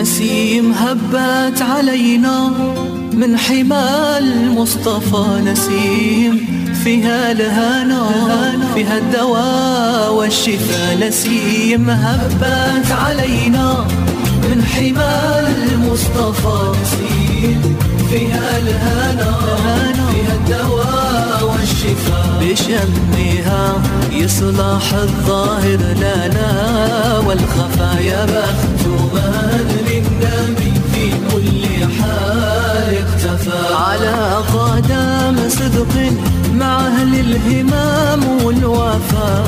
نسيم هبت علينا من حمى المصطفى نسيم. فيها الهنا فيها الدواء والشفاء نسيم. هبت علينا من حمى المصطفى نسيم. فيها الهنا فيها الدواء بشمها يصلح الظاهر لنا والخفايا من للنبي في كل حال اختفى. على قدم صدق مع أهل الهمام والوفاء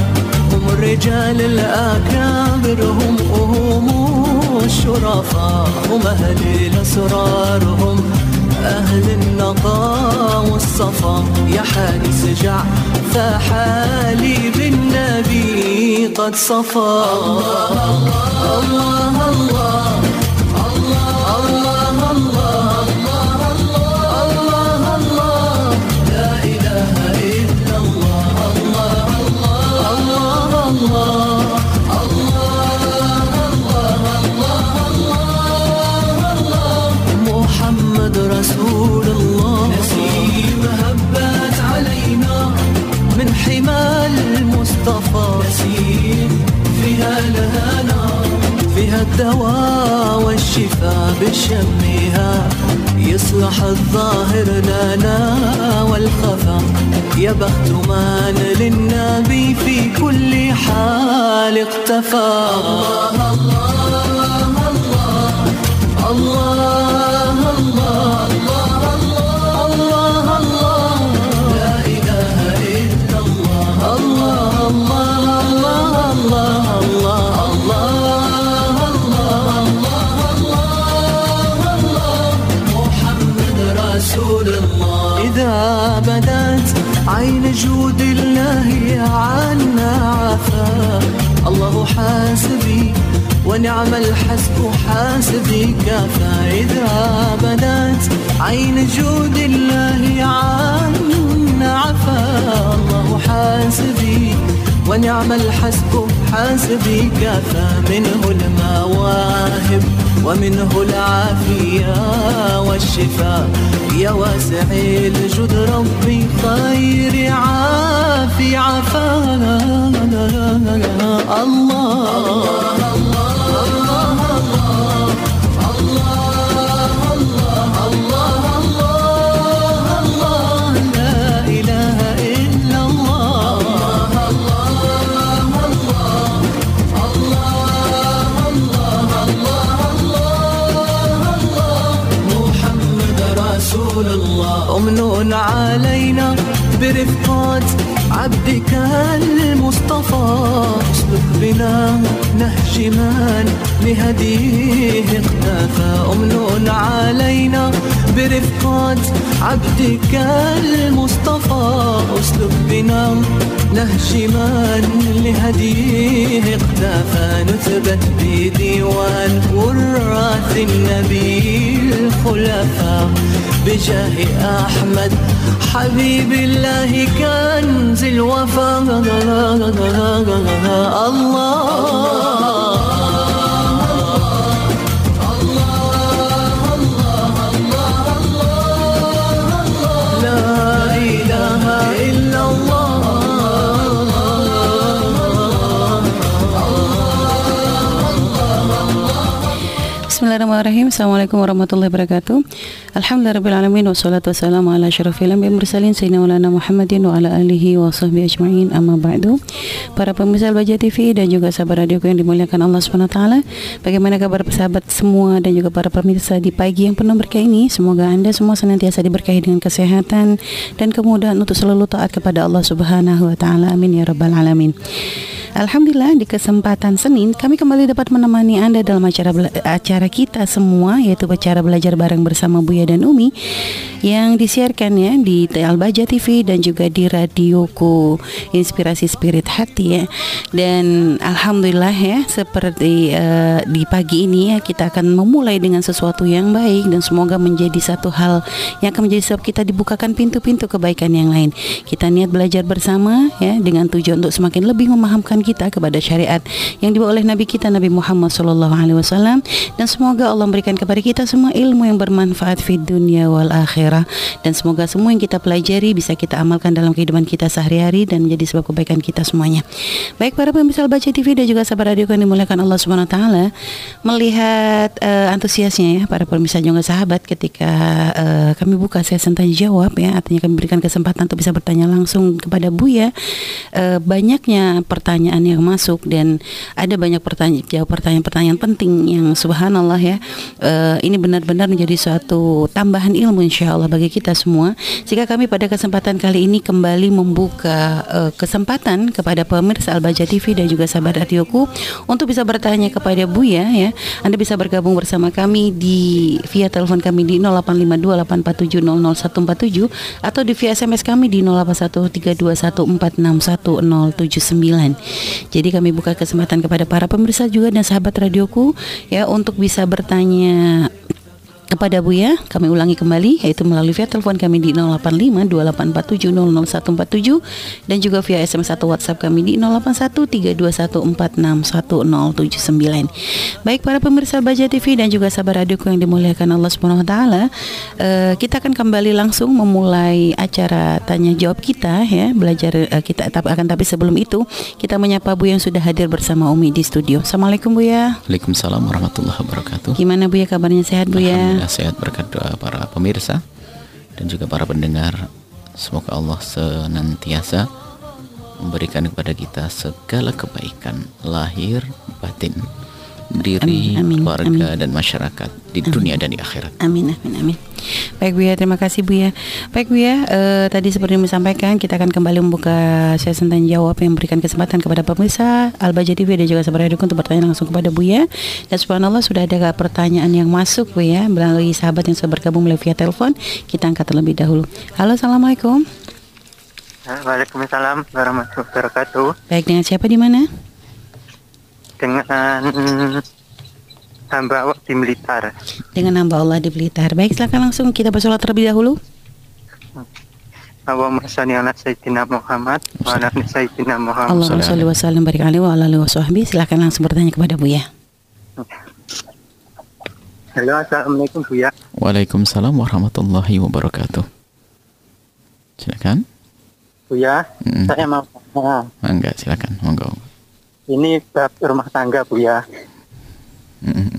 هم الرجال الأكابر هم هم الشرفاء هم أهل الأسرار هم أهل النقاء والصفا يا حارس جع فحالي بالنبي قد صفى الله الله الله الله. نسيم فيها الهنا فيها الدواء والشفاء بشمها. يصلح الظاهر لنا والخفا يا بخت من للنبي في كل حال اقتفى. الله الله الله الله الله الله. عين جود الله عنا عفا. الله حاسبي ونعم الحسب حاسبي كفى إذا بدت عين جود الله عنا عفا. الله حاسبي ونعم الحسب حاسبي كفى منه المواهب ومنه العافية والشفاء. يا واسع الجود ربي خير عافي عفانا الله الله. أمن علينا برفقات عبدك المصطفى. اسلك بنا نهج من لهديه. اختفى أمن علينا برفقات عبدك المصطفى. اسلك بنا نهج من لهديه. اختفى نثبت بديوان وراث النبي الخلفاء. بجاه أحمد حبيب الله كنز الوفا الله Bismillahirrahmanirrahim Assalamualaikum warahmatullahi wabarakatuh Alhamdulillahirrahmanirrahim Wassalatu wassalamu ala syarafil anbiya mursalin Sayyidina Maulana Muhammadin Wa ala alihi wa sahbihi ajma'in Amma ba'du. Para pemirsa Al-Baja TV Dan juga sahabat radioku yang dimuliakan Allah SWT Bagaimana kabar sahabat semua Dan juga para pemirsa di pagi yang penuh berkah ini? Semoga anda semua senantiasa diberkahi dengan kesehatan Dan kemudahan untuk selalu taat kepada Allah Subhanahu Wa Taala. Amin Ya Rabbal Alamin. Alhamdulillah di kesempatan Senin kami kembali dapat menemani Anda dalam acara acara kita semua yaitu acara belajar bareng bersama Buya dan Umi yang disiarkan ya di Albaja TV dan juga di radioku Inspirasi Spirit Hati ya. Dan alhamdulillah ya seperti eh, di pagi ini ya kita akan memulai dengan sesuatu yang baik dan semoga menjadi satu hal yang akan menjadi sebab kita dibukakan pintu-pintu kebaikan yang lain. Kita niat belajar bersama ya dengan tujuan untuk semakin lebih memahamkan kita kepada syariat yang dibawa oleh Nabi kita Nabi Muhammad Wasallam dan semoga Allah memberikan kepada kita semua ilmu yang bermanfaat di dunia wal akhirah dan semoga semua yang kita pelajari bisa kita amalkan dalam kehidupan kita sehari-hari dan menjadi sebab kebaikan kita semuanya. Baik para pemirsa baca TV dan juga sahabat radio yang dimuliakan Allah Subhanahu wa taala melihat uh, antusiasnya ya para pemirsa juga sahabat ketika uh, kami buka sesi tanya jawab ya artinya kami berikan kesempatan untuk bisa bertanya langsung kepada Buya uh, banyaknya pertanyaan yang masuk dan ada banyak pertanyaan jawab pertanyaan-pertanyaan penting yang subhanallah ya uh, ini benar-benar menjadi suatu tambahan ilmu insya Allah bagi kita semua jika kami pada kesempatan kali ini kembali membuka uh, kesempatan kepada pemirsa Al-Baja TV dan juga sahabat radioku untuk bisa bertanya kepada Buya ya Anda bisa bergabung bersama kami di via telepon kami di 085284700147 atau di via SMS kami di 081321461079. Jadi kami buka kesempatan kepada para pemirsa juga dan sahabat radioku ya untuk bisa bertanya kepada Buya kami ulangi kembali yaitu melalui via telepon kami di 085284700147 dan juga via SMS atau WhatsApp kami di 081321461079. Baik para pemirsa Baja TV dan juga sahabat radioku yang dimuliakan Allah Subhanahu wa taala, uh, kita akan kembali langsung memulai acara tanya jawab kita ya, belajar uh, kita akan tapi sebelum itu kita menyapa Bu yang sudah hadir bersama Umi di studio. Assalamualaikum Bu ya. Waalaikumsalam warahmatullahi wabarakatuh. Gimana Bu ya kabarnya sehat Bu ya? Sehat berkat doa para pemirsa dan juga para pendengar. Semoga Allah senantiasa memberikan kepada kita segala kebaikan lahir batin diri, Amin, amin, keluarga amin. dan masyarakat di dunia dan di akhirat. Amin, amin, amin. Baik Bu ya, terima kasih Bu ya. Baik Bu ya, eh, tadi seperti yang disampaikan, kita akan kembali membuka sesi tanya jawab yang memberikan kesempatan kepada pemirsa Al-Baja TV dan juga sahabat untuk bertanya langsung kepada Bu ya. Dan subhanallah sudah ada pertanyaan yang masuk Bu ya, melalui sahabat yang sudah bergabung melalui via telepon. Kita angkat terlebih dahulu. Halo, Assalamualaikum. Waalaikumsalam warahmatullahi wabarakatuh. Baik, dengan siapa di mana? Dengan hamba Allah di Blitar. Dengan hamba Allah di Blitar. Baik, silakan langsung kita bersolat terlebih dahulu. Allahumma sholli ala sayyidina Muhammad wa ala ali sayyidina Muhammad. Allahumma sholli wa sallim barik alaihi wa ala alihi wa sahbihi. Silakan langsung bertanya kepada Bu ya. Halo, assalamualaikum Bu ya. Waalaikumsalam warahmatullahi wabarakatuh. Silakan. Bu ya, Mm. saya mau tanya. Mangga silakan. Monggo. Ini bab rumah tangga Bu ya. Mm-mm.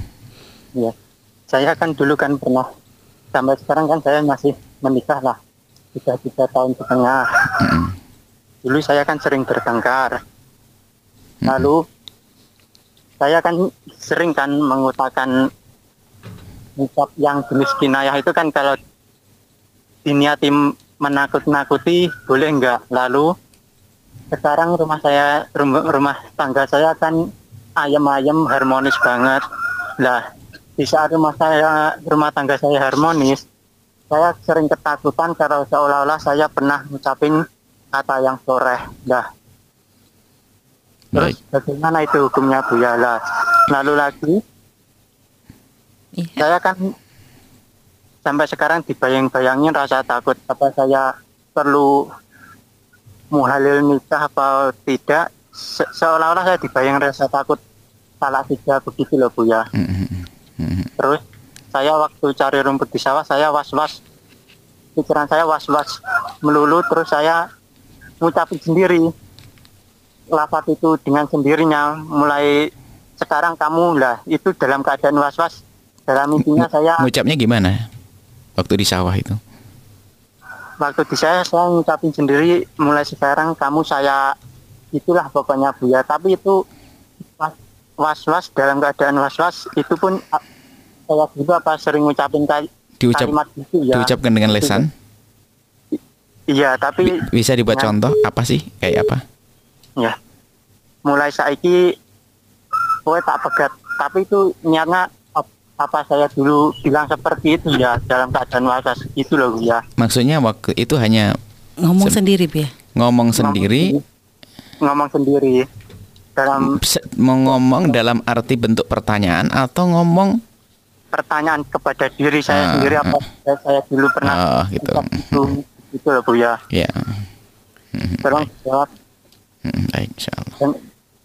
Ya. Saya kan dulu kan pernah sampai sekarang kan saya masih menikah lah. Sudah tiga tahun setengah. Mm-mm. Dulu saya kan sering bertengkar. Lalu saya kan sering kan mengutakan ucap yang jenis kinayah itu kan kalau diniati menakut-nakuti boleh enggak. Lalu sekarang rumah saya rumah, rumah tangga saya kan ayam-ayam harmonis banget. Lah di saat rumah saya rumah tangga saya harmonis, saya sering ketakutan kalau seolah-olah saya pernah ngucapin kata yang soreh. Lah Terus Baik. bagaimana itu hukumnya Bu ya? Lah, lalu lagi Iya. saya kan sampai sekarang dibayang-bayangin rasa takut apa saya perlu muhalil nikah apa tidak Se- seolah-olah saya dibayang rasa takut salah tiga begitu loh Bu ya. Mm-mm. Mm-mm. Terus saya waktu cari rumput di sawah saya was-was pikiran saya was-was melulu terus saya ngucapin sendiri lafaz itu dengan sendirinya mulai sekarang kamu lah itu dalam keadaan was-was dalam intinya saya Ngucapnya gimana? Waktu di sawah itu. Waktu di saya saya ngucapin sendiri mulai sekarang kamu saya itulah pokoknya Bu ya tapi itu was- was-was dalam keadaan was-was itu pun saya juga apa sering ngucapin kali- Diucap kalimat itu ya diucapkan dengan lesan. iya tapi Bi- bisa dibuat Ya. contoh apa sih? Kayak apa? ya mulai saiki kowe tak pegat tapi itu niatnya ap- apa saya dulu bilang seperti itu ya dalam keadaan was-was itu loh Bu ya Maksudnya waktu itu hanya Ngomong Sen- sendiri ya. ngomong sendiri, ngomong sendiri dalam se- mau ngomong dalam arti bentuk pertanyaan atau ngomong pertanyaan kepada diri saya Ah, sendiri apa saya, saya dulu pernah Oh, gitu. itu itu loh bu ya ya. tolong jawab Hmm, baik, insyaallah.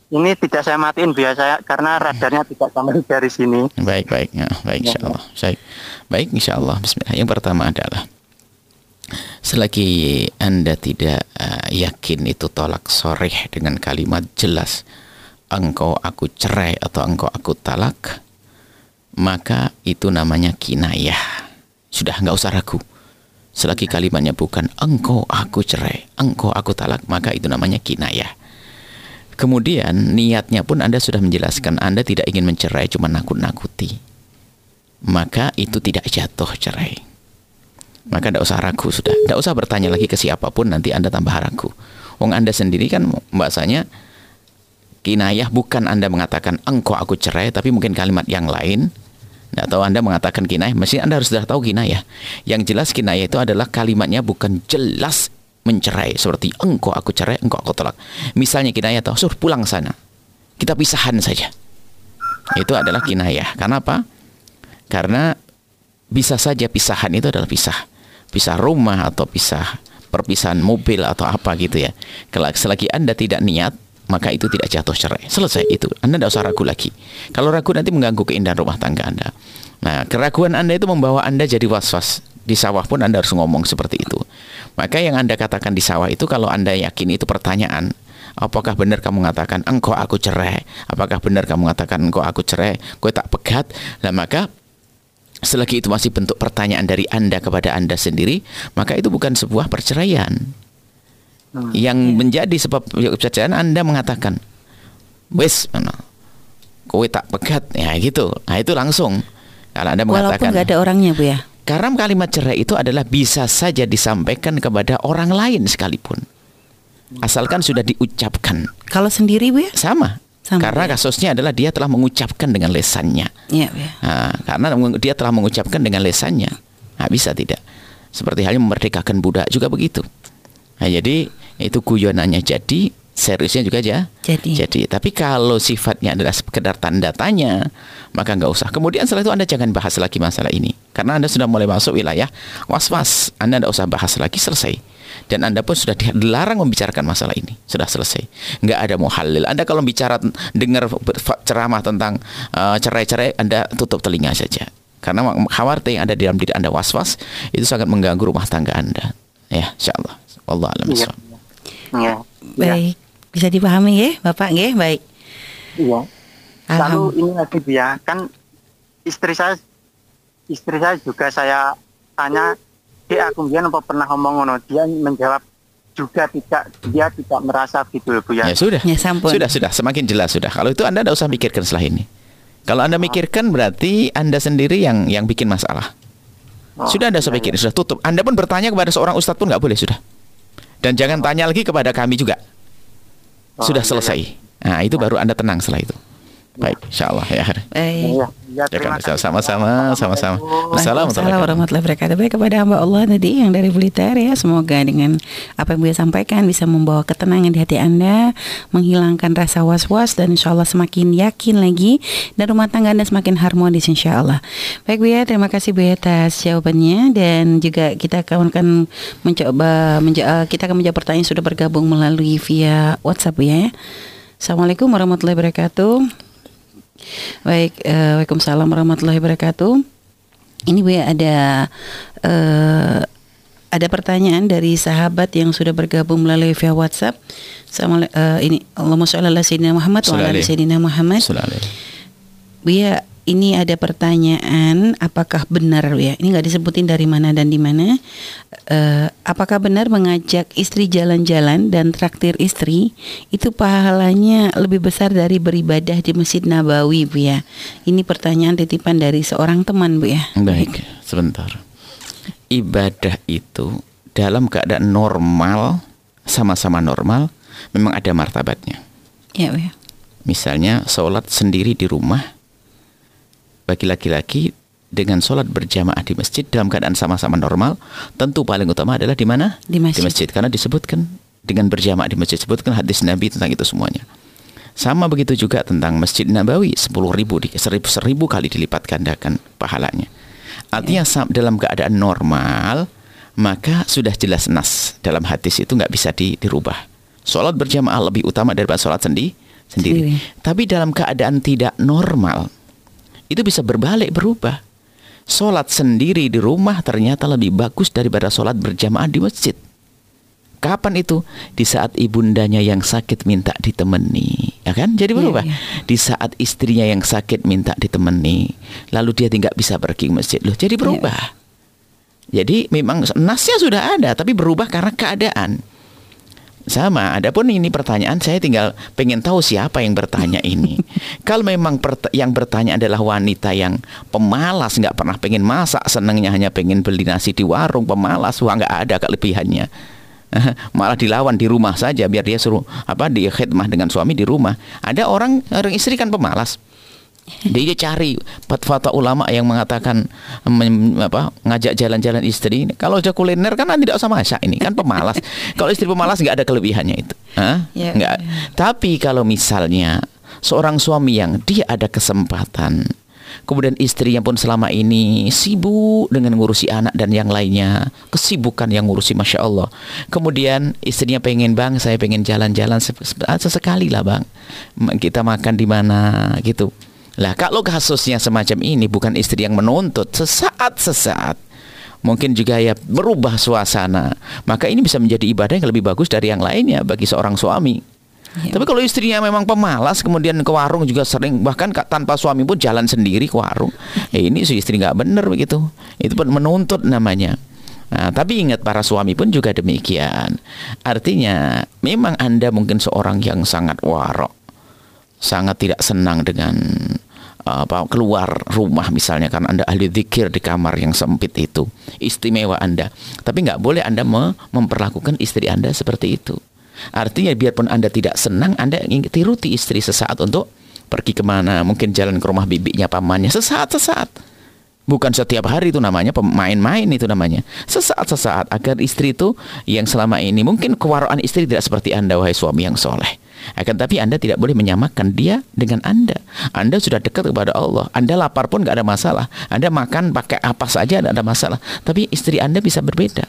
Ini tidak saya matiin biasa karena radarnya tidak sampai dari sini. Baik, baik, ya, baik, insya Allah. Baik, baik, insya Allah. Bismillah. Yang pertama adalah selagi anda tidak uh, yakin itu tolak soreh dengan kalimat jelas, engkau aku cerai atau engkau aku talak, maka itu namanya kinayah. Sudah nggak usah ragu. Selagi kalimatnya bukan engkau aku cerai, engkau aku talak, maka itu namanya kinayah. Kemudian niatnya pun Anda sudah menjelaskan Anda tidak ingin mencerai cuma nakut-nakuti. Maka itu tidak jatuh cerai. Maka tidak usah ragu sudah. Tidak usah bertanya lagi ke siapa pun nanti Anda tambah ragu. Wong Anda sendiri kan bahasanya kinayah bukan Anda mengatakan engkau aku cerai tapi mungkin kalimat yang lain atau Anda mengatakan kinayah, mesti Anda harus sudah tahu kinayah. Yang jelas kinayah itu adalah kalimatnya bukan jelas mencerai seperti engkau aku cerai, engkau aku tolak. Misalnya kinayah atau suruh pulang sana. Kita pisahan saja. Itu adalah kinayah. Karena apa? Karena bisa saja pisahan itu adalah pisah. Pisah rumah atau pisah perpisahan mobil atau apa gitu ya. Selagi Anda tidak niat maka itu tidak jatuh cerai. Selesai itu. Anda tidak usah ragu lagi. Kalau ragu nanti mengganggu keindahan rumah tangga Anda. Nah, keraguan Anda itu membawa Anda jadi was-was. Di sawah pun Anda harus ngomong seperti itu. Maka yang Anda katakan di sawah itu kalau Anda yakin itu pertanyaan, apakah benar kamu mengatakan engkau aku cerai? Apakah benar kamu mengatakan engkau aku cerai? Kau tak pegat? Nah, maka selagi itu masih bentuk pertanyaan dari Anda kepada Anda sendiri, maka itu bukan sebuah perceraian Hmm. Yang yeah. menjadi sebab perceraian Anda mengatakan, wes kowe tak pegat, ya gitu. Nah itu langsung. Kalau Anda mengatakan. Walaupun nggak ada orangnya bu ya. Karena kalimat cerai itu adalah bisa saja disampaikan kepada orang lain sekalipun. Asalkan sudah diucapkan. Kalau sendiri bu ya? Sama. Sama, karena ya? kasusnya adalah dia telah mengucapkan dengan lesannya. Ya, ya. Nah, karena dia telah mengucapkan dengan lesannya. Nah, bisa tidak. Seperti halnya memerdekakan budak juga begitu. Nah, jadi itu guyonannya jadi seriusnya juga aja jadi. jadi tapi kalau sifatnya adalah sekedar tanda tanya maka nggak usah kemudian setelah itu anda jangan bahas lagi masalah ini karena anda sudah mulai masuk wilayah was was anda tidak usah bahas lagi selesai. Dan anda pun sudah dilarang membicarakan masalah ini. Sudah selesai. Nggak ada muhalil anda kalau bicara dengar ceramah tentang uh, cerai-cerai anda tutup telinga saja. Karena khawatir yang ada di dalam diri anda was was itu sangat mengganggu rumah tangga anda. Ya insyaallah. Allah alam Iya. Iya. Baik, bisa dipahami ya, Bapak ya, baik. Iya. Lalu ini lagi dia kan istri saya istri saya juga saya tanya dia aku biar apa pernah ngomong ngono dia menjawab juga tidak dia tidak merasa gitu Bu ya. ya sudah Ya, sampun. Sudah, sudah, semakin jelas sudah. Kalau itu Anda tidak usah pikirkan setelah ini. Kalau Anda mikirkan berarti Anda sendiri yang yang bikin masalah. Oh, Sudah Anda usah iya, pikirin, sudah tutup. Anda pun bertanya kepada seorang ustadz pun nggak boleh sudah. Dan jangan tanya lagi kepada kami juga. Oh, Sudah iya, selesai. Nah, itu baru Anda tenang setelah itu. Baik, insya Allah ya. Baik. Iya, iya, Ya terima kan, kasih. sama-sama, sama-sama. Assalamualaikum. Warahmatullahi wabarakatuh. Baik kepada hamba Allah tadi yang dari Blitar ya. Semoga dengan apa yang beliau sampaikan bisa membawa ketenangan di hati Anda, menghilangkan rasa was-was dan insya Allah semakin yakin lagi dan rumah tangga Anda semakin harmonis insya Allah. Baik Bu ya, terima kasih Bu ya atas jawabannya dan juga kita akan mencoba menja- eh, kita akan menjawab pertanyaan yang sudah bergabung melalui via WhatsApp Bu ya. Assalamualaikum warahmatullahi wabarakatuh. Baik, eh, Waalaikumsalam warahmatullahi wabarakatuh. Ini Bu ya ada eh, ada pertanyaan dari sahabat yang sudah bergabung melalui via WhatsApp. Sama eh, ini Allahumma sholli ala sayyidina Muhammad wa ala sayyidina Muhammad. Sallallahu alaihi. Bu ya, ini ada pertanyaan apakah benar Bu ya? Ini nggak disebutin dari mana dan di mana. Eh, apakah benar mengajak istri jalan-jalan dan traktir istri itu pahalanya lebih besar dari beribadah di Masjid Nabawi Bu ya? Ini pertanyaan titipan dari seorang teman Bu ya. Baik, sebentar. Ibadah itu dalam keadaan normal, sama-sama normal, memang ada martabatnya. Ya Bu ya. Misalnya sholat sendiri di rumah bagi laki-laki dengan sholat berjamaah di masjid dalam keadaan sama-sama normal, tentu paling utama adalah di mana? Di masjid. karena disebutkan dengan berjamaah di masjid disebutkan hadis Nabi tentang itu semuanya. Sama begitu juga tentang Masjid Nabawi 10 ribu, di, seribu, seribu kali dilipat gandakan pahalanya. Artinya sam- dalam keadaan normal maka sudah jelas nas dalam hadis itu nggak bisa di- dirubah. Sholat berjamaah lebih utama daripada sholat sendi sendiri. Sendiri. Tapi dalam keadaan tidak normal, itu bisa berbalik berubah. Sholat sendiri di rumah ternyata lebih bagus daripada sholat berjamaah di masjid. Kapan itu? Di saat ibundanya yang sakit minta ditemani, ya kan? Jadi Iya, berubah. iya. Di saat istrinya yang sakit minta ditemani, lalu dia tidak bisa pergi ke masjid, loh. Jadi berubah. Jadi memang nasnya sudah ada, tapi berubah karena keadaan. Sama, adapun ini pertanyaan saya tinggal pengen tahu siapa yang bertanya ini. Kalau memang yang bertanya adalah wanita yang pemalas, nggak pernah pengen masak, senangnya hanya pengen beli nasi di warung, pemalas, wah nggak ada kelebihannya. Malah dilawan di rumah saja biar dia suruh apa di khidmah dengan suami di rumah. Ada orang orang istri kan pemalas. Dia cari fatwa ulama yang mengatakan mem- apa, ngajak jalan-jalan istri. Kalau aja kuliner kan tidak usah masak ini kan pemalas. Kalau istri pemalas nggak ada kelebihannya itu. Hah? Ya, Nggak. Tapi kalau misalnya seorang suami yang dia ada kesempatan Kemudian istrinya pun selama ini sibuk dengan ngurusi anak dan yang lainnya Kesibukan yang ngurusi Masya Allah Kemudian istrinya pengen bang Saya pengen jalan-jalan se- se- sesekali lah bang Kita makan di mana gitu Lah kalau kasusnya semacam ini Bukan istri yang menuntut Sesaat-sesaat Mungkin juga ya berubah suasana Maka ini bisa menjadi ibadah yang lebih bagus dari yang lainnya Bagi seorang suami Ya. tapi kalau istrinya memang pemalas, kemudian ke warung juga sering, bahkan ka- tanpa suami pun jalan sendiri ke warung. Ya ini si istri nggak bener begitu. Itu pun menuntut namanya. Nah, tapi ingat para suami pun juga demikian. Artinya memang anda mungkin seorang yang sangat warok, sangat tidak senang dengan apa keluar rumah misalnya karena anda ahli zikir di kamar yang sempit itu istimewa anda tapi nggak boleh anda me- memperlakukan istri anda seperti itu artinya biarpun anda tidak senang anda ingin tiruti istri sesaat untuk pergi ke mana mungkin jalan ke rumah bibinya pamannya sesaat sesaat Bukan setiap hari itu namanya pemain-main itu namanya. Sesaat-sesaat agar istri itu yang selama ini mungkin kewaraan istri tidak seperti Anda wahai suami yang soleh. Akan tapi Anda tidak boleh menyamakan dia dengan Anda. Anda sudah dekat kepada Allah. Anda lapar pun nggak ada masalah. Anda makan pakai apa saja tidak ada masalah. Tapi istri Anda bisa berbeda.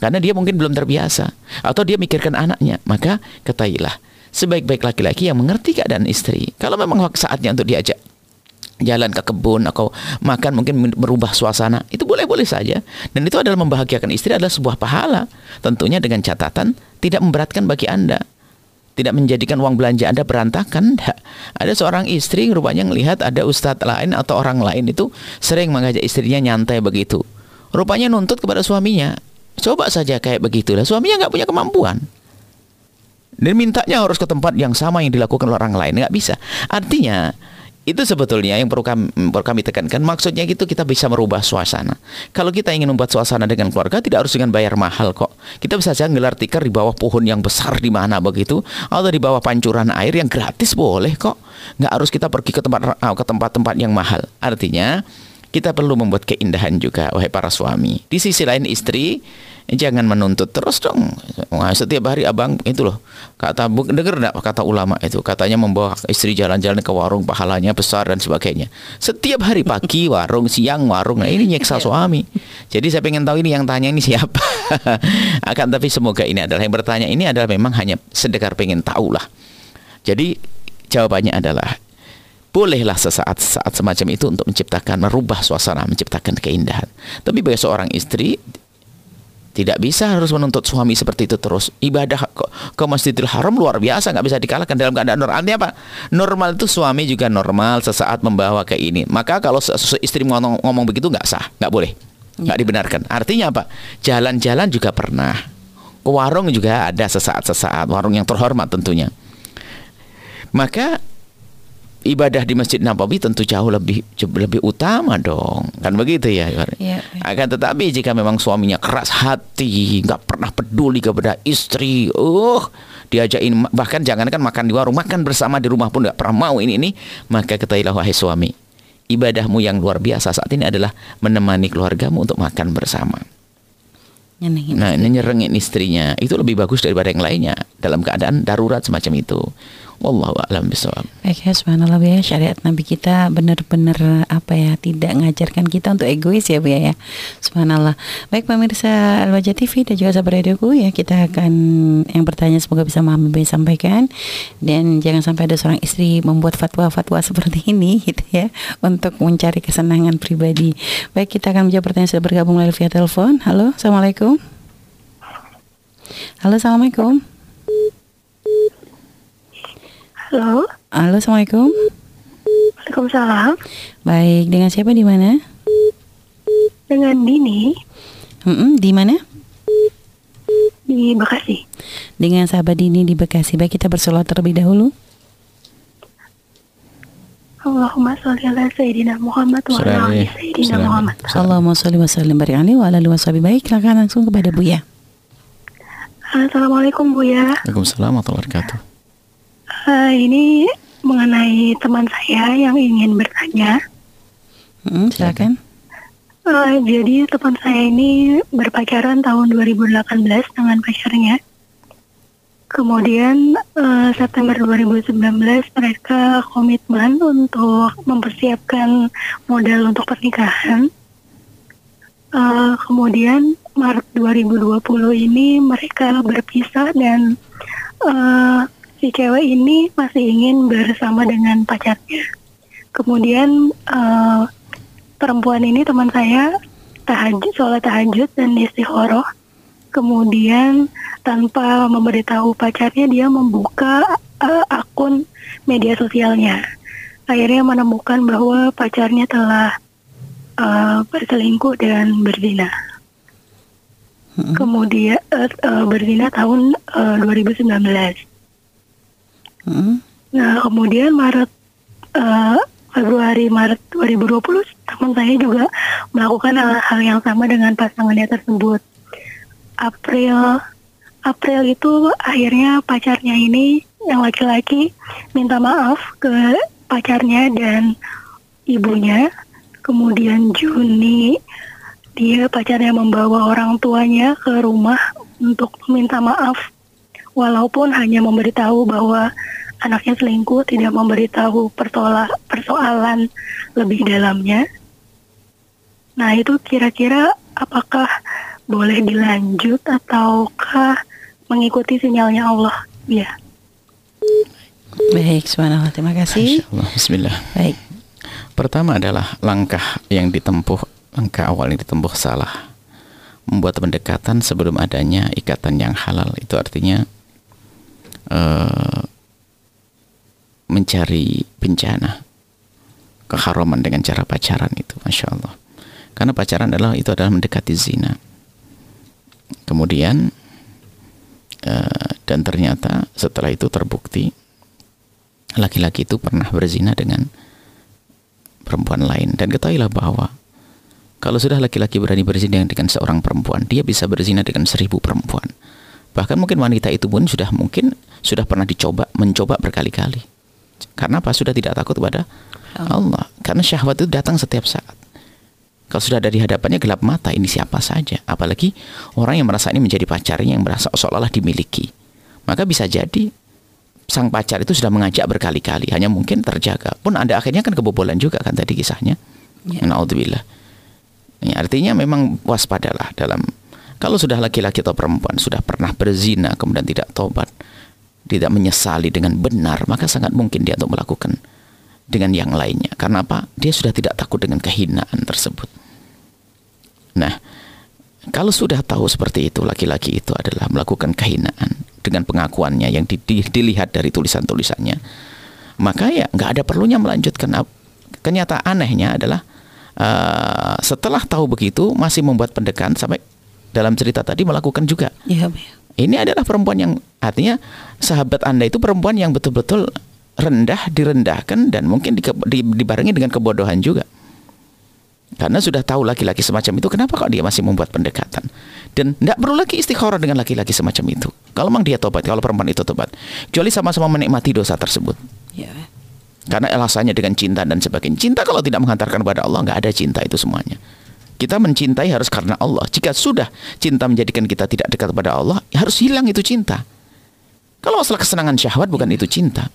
Karena dia mungkin belum terbiasa atau dia mikirkan anaknya. Maka ketahuilah sebaik-baik laki-laki yang mengerti keadaan istri. Kalau memang saatnya untuk diajak jalan ke kebun atau makan mungkin merubah suasana itu boleh-boleh saja dan itu adalah membahagiakan istri adalah sebuah pahala tentunya dengan catatan tidak memberatkan bagi anda tidak menjadikan uang belanja anda berantakan? Nggak. ada seorang istri rupanya melihat ada ustadz lain atau orang lain itu sering mengajak istrinya nyantai begitu. Rupanya nuntut kepada suaminya. Coba saja kayak begitulah. Suaminya nggak punya kemampuan. Dan mintanya harus ke tempat yang sama yang dilakukan orang lain. Nggak bisa. Artinya itu sebetulnya yang perlu kami, perlu kami tekankan. Maksudnya gitu kita bisa merubah suasana. Kalau kita ingin membuat suasana dengan keluarga tidak harus dengan bayar mahal kok. Kita bisa saja gelar tikar di bawah pohon yang besar di mana begitu atau di bawah pancuran air yang gratis boleh kok. Nggak harus kita pergi ke tempat ke tempat-tempat yang mahal. Artinya kita perlu membuat keindahan juga wahai para suami. Di sisi lain istri jangan menuntut terus dong. Wah, setiap hari abang itu loh kata dengar enggak kata ulama itu? Katanya membawa istri jalan-jalan ke warung pahalanya besar dan sebagainya. Setiap hari pagi warung siang warung nah ini nyeksa suami. Jadi saya pengen tahu ini yang tanya ini siapa. Akan tapi semoga ini adalah yang bertanya. Ini adalah memang hanya sedekar pengen tahu lah. Jadi jawabannya adalah bolehlah sesaat saat semacam itu untuk menciptakan merubah suasana menciptakan keindahan. Tapi bagi seorang istri tidak bisa harus menuntut suami seperti itu terus. Ibadah ke, ke Masjidil Haram luar biasa nggak bisa dikalahkan dalam keadaan normal. Artinya apa? Normal itu suami juga normal sesaat membawa ke ini. Maka kalau istri ngomong, ngomong begitu nggak sah nggak boleh. Nggak dibenarkan. Artinya apa? Jalan-jalan juga pernah. Ke warung juga ada sesaat-sesaat. Warung yang terhormat tentunya. Maka ibadah di Masjid Nabawi tentu jauh lebih lebih utama dong kan begitu ya Ibar? Iya. akan tetapi jika memang suaminya keras hati nggak pernah peduli kepada istri uh diajakin bahkan jangankan makan di warung makan bersama di rumah pun nggak pernah mau ini ini maka ketahuilah wahai suami ibadahmu yang luar biasa saat ini adalah menemani keluargamu untuk makan bersama Nyenengin Nah, ini nyerengin istrinya itu lebih bagus daripada yang lainnya. dalam keadaan darurat semacam itu. Wallahu a'lam bishawab. Baik ya, subhanallah ya, syariat Nabi kita benar-benar apa ya, tidak mengajarkan kita untuk egois ya Bu ya. Subhanallah. Baik pemirsa Al-Wajah TV dan juga sahabat radioku ya, kita akan yang bertanya semoga bisa memahami sampaikan dan jangan sampai ada seorang istri membuat fatwa-fatwa seperti ini gitu ya untuk mencari kesenangan pribadi. Baik, kita akan menjawab pertanyaan sudah bergabung melalui via telepon. Halo, Assalamualaikum. Halo, Assalamualaikum. Halo, Halo, Assalamualaikum. Waalaikumsalam. Baik, dengan siapa di mana? Dengan Dini Mm-mm, di mana? di Bekasi. Dengan sahabat Dini di Bekasi. Baik, kita bersolat terlebih dahulu. Allahumma sholli ala Sayyidina Muhammad wa ala ali Sayyidina. Muhammad. Allahumma sholli wa sallim barik alaihi wa ala alihi washabihi. Baik, silakan langsung kepada Buya. Assalamualaikum Buya. Waalaikumsalam warahmatullahi wabarakatuh. Eh, ini mengenai teman saya yang ingin bertanya. Mm, silakan. Eh, jadi teman saya ini berpacaran tahun 2018 dengan pacarnya. Kemudian eh, September 2019 mereka komitmen untuk mempersiapkan modal untuk pernikahan. Eh, kemudian Maret 2020 ini mereka berpisah dan eh, si cewek ini masih ingin bersama dengan pacarnya. Kemudian eh, perempuan ini teman saya tahajud, sholat tahajud dan istikharah. Kemudian tanpa memberitahu pacarnya dia membuka eh, akun media sosialnya. Akhirnya menemukan bahwa pacarnya telah eh, berselingkuh dan berzina. Kemudian eh, eh, berzina tahun eh, 2019. Mm, Nah, kemudian Maret eh, Februari Maret 2020 teman saya juga melakukan hal, hal yang sama dengan pasangannya tersebut. April April itu akhirnya pacarnya ini yang laki-laki minta maaf ke pacarnya dan ibunya. Kemudian Juni dia pacarnya membawa orang tuanya ke rumah untuk meminta maaf walaupun hanya memberitahu bahwa anaknya selingkuh tidak memberitahu persoala, persoalan lebih dalamnya. Nah itu kira-kira apakah boleh dilanjut ataukah mengikuti sinyalnya Allah? Ya. Baik, subhanallah. Terima kasih. Bismillah. Baik. Pertama adalah langkah yang ditempuh, langkah awal yang ditempuh salah. Membuat pendekatan sebelum adanya ikatan yang halal. Itu artinya eh, mencari bencana keharaman dengan cara pacaran itu, masya Allah. Karena pacaran adalah itu adalah mendekati zina. Kemudian eh, dan ternyata setelah itu terbukti laki-laki itu pernah berzina dengan perempuan lain dan ketahuilah bahwa kalau sudah laki-laki berani berzina dengan seorang perempuan dia bisa berzina dengan seribu perempuan bahkan mungkin wanita itu pun sudah mungkin sudah pernah dicoba mencoba berkali-kali. Karena apa? Sudah tidak takut kepada Allah. Karena syahwat itu datang setiap saat. Kalau sudah ada di hadapannya gelap mata ini siapa saja? Apalagi orang yang merasa ini menjadi pacarnya yang merasa seolah-olah dimiliki. Maka bisa jadi sang pacar itu sudah mengajak berkali-kali. Hanya mungkin terjaga. Pun ada akhirnya kan kebobolan juga kan tadi kisahnya. Ya. Naudzubillah. Ini artinya memang waspadalah dalam kalau sudah laki-laki atau perempuan sudah pernah berzina kemudian tidak tobat tidak menyesali dengan benar maka sangat mungkin dia untuk melakukan dengan yang lainnya. Karena apa? Dia sudah tidak takut dengan kehinaan tersebut. Nah kalau sudah tahu seperti itu laki-laki itu adalah melakukan kehinaan dengan pengakuannya yang di- di- dilihat dari tulisan-tulisannya maka ya nggak ada perlunya melanjutkan. Kenyataan anehnya adalah eh, setelah tahu begitu masih membuat pendekatan sampai dalam cerita tadi melakukan juga Ya, ya. ini adalah perempuan yang artinya sahabat anda itu perempuan yang betul-betul rendah direndahkan dan mungkin di, di- dibarengi dengan kebodohan juga karena sudah tahu laki-laki semacam itu kenapa kok dia masih membuat pendekatan dan tidak perlu lagi istikharah dengan laki-laki semacam itu kalau memang dia tobat kalau perempuan itu tobat kecuali sama-sama menikmati dosa tersebut Ya. karena alasannya dengan cinta dan sebagainya. Cinta kalau tidak menghantarkan kepada Allah nggak ada cinta itu semuanya. Kita mencintai harus karena Allah. Jika sudah cinta menjadikan kita tidak dekat kepada Allah, harus hilang itu cinta. Kalau masalah kesenangan syahwat bukan itu cinta.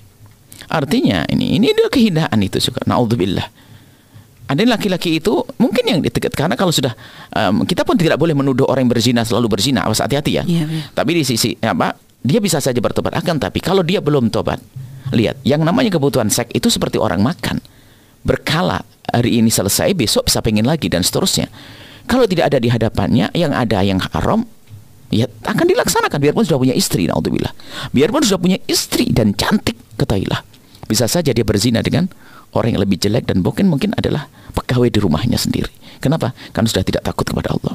Artinya ini ini dia kehinaan itu juga. Naudzubillah. Ada laki-laki itu mungkin yang dekat karena kalau sudah um, kita pun tidak boleh menuduh orang yang berzina selalu berzina. Awas hati-hati ya. Iya, iya. Tapi di sisi apa? Dia bisa saja bertobat akan tapi kalau dia belum tobat, lihat yang namanya kebutuhan seks itu seperti orang makan. Berkala hari ini selesai, besok bisa pengen lagi dan seterusnya. Kalau tidak ada di hadapannya, yang ada yang haram, ya akan dilaksanakan. Biarpun sudah punya istri naudzubillah. Biarpun sudah punya istri dan cantik ketahuilah. Bisa saja dia berzina dengan orang yang lebih jelek dan mungkin mungkin adalah pegawai di rumahnya sendiri. Kenapa? Karena sudah tidak takut kepada Allah.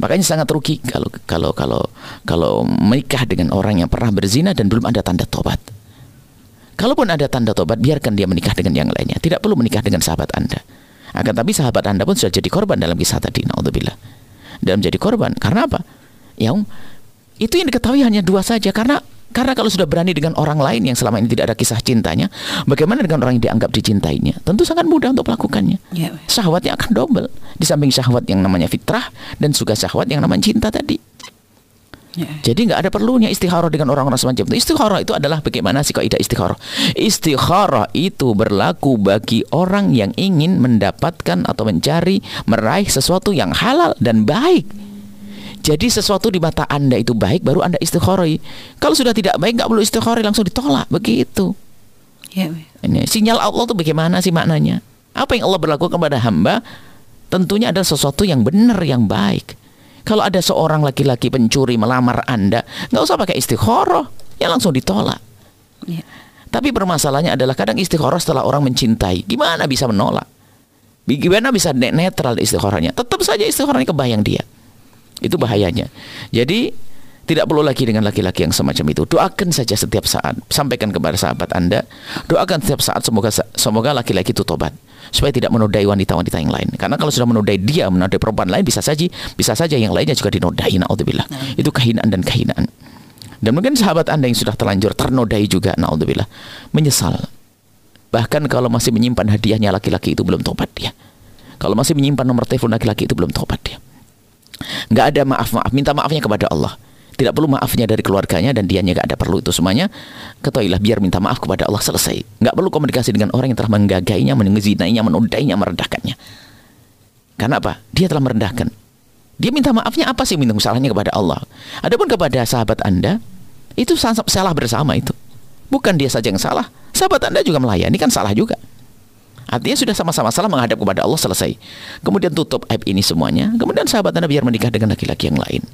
Makanya sangat rugi kalau kalau kalau kalau menikah dengan orang yang pernah berzina dan belum ada tanda tobat kalaupun ada tanda tobat biarkan dia menikah dengan yang lainnya tidak perlu menikah dengan sahabat anda akan tapi sahabat anda pun sudah jadi korban dalam kisah tadi naudzubillah dan menjadi korban karena apa yang itu yang diketahui hanya dua saja karena karena kalau sudah berani dengan orang lain yang selama ini tidak ada kisah cintanya, bagaimana dengan orang yang dianggap dicintainya? Tentu sangat mudah untuk melakukannya. Ya. Syahwatnya akan double. Di samping syahwat yang namanya fitrah dan juga syahwat yang namanya cinta tadi. Ya. Jadi nggak ada perlunya istikharah dengan orang-orang semacam itu. Istikharah itu adalah bagaimana sih kaidah istikharah? Istikharah itu berlaku bagi orang yang ingin mendapatkan atau mencari meraih sesuatu yang halal dan baik. Jadi sesuatu di mata Anda itu baik baru Anda istikharai. Kalau sudah tidak baik nggak perlu istikharai langsung ditolak begitu. Ya. Ini sinyal Allah itu bagaimana sih maknanya? Apa yang Allah berlaku kepada hamba tentunya ada sesuatu yang benar yang baik. Kalau ada seorang laki-laki pencuri melamar Anda, nggak usah pakai istikharah, ya langsung ditolak. Ya. Tapi permasalahannya adalah kadang istikharah setelah orang mencintai, gimana bisa menolak? Gimana bisa net- netral istikharahnya? Tetap saja istikharahnya kebayang dia. Itu bahayanya. Jadi tidak perlu lagi dengan laki-laki yang semacam itu. Doakan saja setiap saat. Sampaikan kepada sahabat Anda. Doakan setiap saat semoga semoga laki-laki itu tobat supaya tidak menodai wanita-wanita yang lain. Karena kalau sudah menodai dia, menodai perempuan lain bisa saja bisa saja yang lainnya juga dinodai. Naudzubillah. Itu kehinaan dan kehinaan. Dan mungkin sahabat Anda yang sudah terlanjur ternodai juga naudzubillah menyesal. Bahkan kalau masih menyimpan hadiahnya laki-laki itu belum tobat dia. Kalau masih menyimpan nomor telepon laki-laki itu belum tobat dia nggak ada maaf maaf minta maafnya kepada Allah tidak perlu maafnya dari keluarganya dan dianya nggak ada perlu itu semuanya. Ketahuilah biar minta maaf kepada Allah selesai. Nggak perlu komunikasi dengan orang yang telah menggagainya menzinainya menodainya merendahkannya. Karena apa? Dia telah merendahkan. Dia minta maafnya apa sih? Minta salahnya kepada Allah. Adapun kepada sahabat anda itu salah bersama itu. Bukan dia saja yang salah. Sahabat anda juga melayani kan salah juga. Artinya sudah sama-sama salah menghadap kepada Allah selesai. Kemudian tutup aib ini semuanya. Kemudian sahabat Anda biar menikah dengan laki-laki yang lain.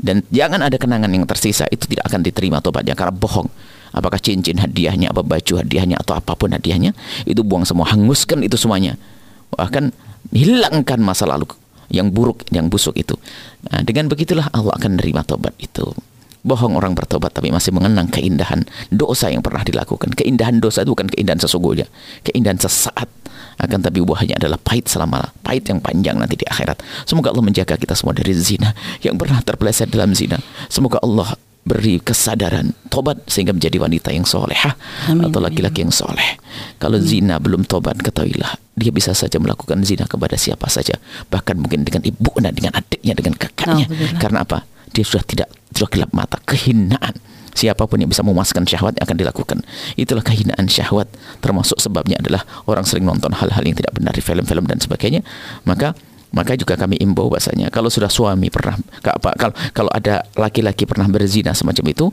Dan jangan ada kenangan yang tersisa itu tidak akan diterima tobatnya karena bohong. Apakah cincin hadiahnya, apa baju hadiahnya atau apa pun hadiahnya, itu buang semua, hanguskan itu semuanya. Bahkan hilangkan masa lalu yang buruk, yang busuk itu. Nah, dengan begitulah Allah akan menerima tobat itu. Bohong orang bertobat tapi masih mengenang keindahan dosa yang pernah dilakukan. Keindahan dosa itu bukan keindahan sesungguhnya, keindahan sesaat. Akan tapi buahnya adalah pahit selama pahit yang panjang nanti di akhirat. Semoga Allah menjaga kita semua dari zina yang pernah terpeleset dalam zina. Semoga Allah beri kesadaran tobat sehingga menjadi wanita yang solehah Amin. atau laki-laki yang soleh. Kalau zina belum tobat ketahuilah dia bisa saja melakukan zina kepada siapa saja bahkan mungkin dengan ibu dan dengan adiknya dengan kakaknya Alhamdulillah. karena apa dia sudah tidak sudah gelap mata kehinaan siapa pun yang bisa memuaskan syahwat yang akan dilakukan. Itulah kehinaan syahwat. Termasuk sebabnya adalah orang sering nonton hal-hal yang tidak benar di film-film dan sebagainya. Maka maka juga kami imbau bahasanya kalau sudah suami pernah apa kalau kalau ada laki-laki pernah berzina semacam itu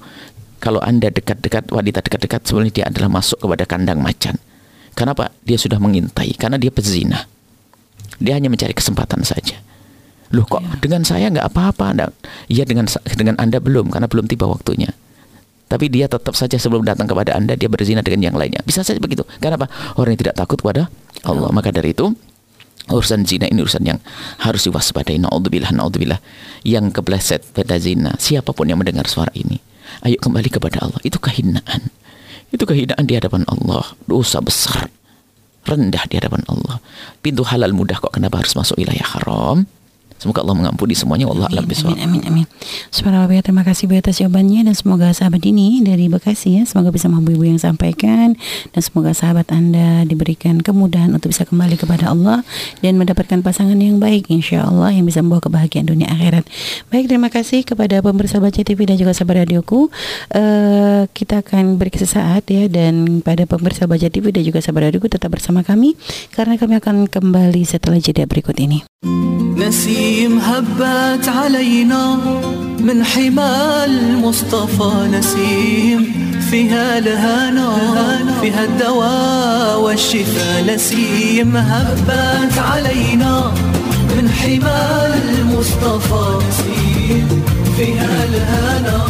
kalau anda dekat-dekat wanita dekat-dekat sebenarnya dia adalah masuk kepada kandang macan. Kenapa? Dia sudah mengintai karena dia pezina. Dia hanya mencari kesempatan saja. Loh kok dengan saya nggak apa-apa? Anda- iya dengan dengan anda belum karena belum tiba waktunya tapi dia tetap saja sebelum datang kepada anda dia berzina dengan yang lainnya. Bisa saja begitu. Kenapa? Orang yang tidak takut kepada Allah. Maka dari itu urusan zina ini urusan yang harus diwaspadai. Naudzubillah naudzubillah. Yang kepleset pada zina siapa pun yang mendengar suara ini ayo kembali kepada Allah. Itu kehinaan. Itu kehinaan di hadapan Allah. Dosa besar. Rendah di hadapan Allah. Pintu halal mudah kok. Kenapa harus masuk wilayah haram Semoga Allah mengampuni semuanya. Allah alam Amin, amin, amin, amin. Subhanallah, Buya, terima kasih Buya atas jawabannya dan semoga sahabat ini dari Bekasi ya, semoga bisa mampu Ibu yang sampaikan dan semoga sahabat Anda diberikan kemudahan untuk bisa kembali kepada Allah dan mendapatkan pasangan yang baik insya Allah yang bisa membawa kebahagiaan dunia akhirat. Baik, terima kasih kepada pemirsa Baca TV dan juga sahabat radioku. Eh, kita akan beri sesaat ya dan pada pemirsa Baca TV dan juga sahabat radioku tetap bersama kami karena kami akan kembali setelah jeda berikut ini. نسيم هبت علينا من حمى المصطفى نسيم. فيها الهنا فيها الدواء والشفاء نسيم. هبت علينا من حمى المصطفى نسيم. فيها الهنا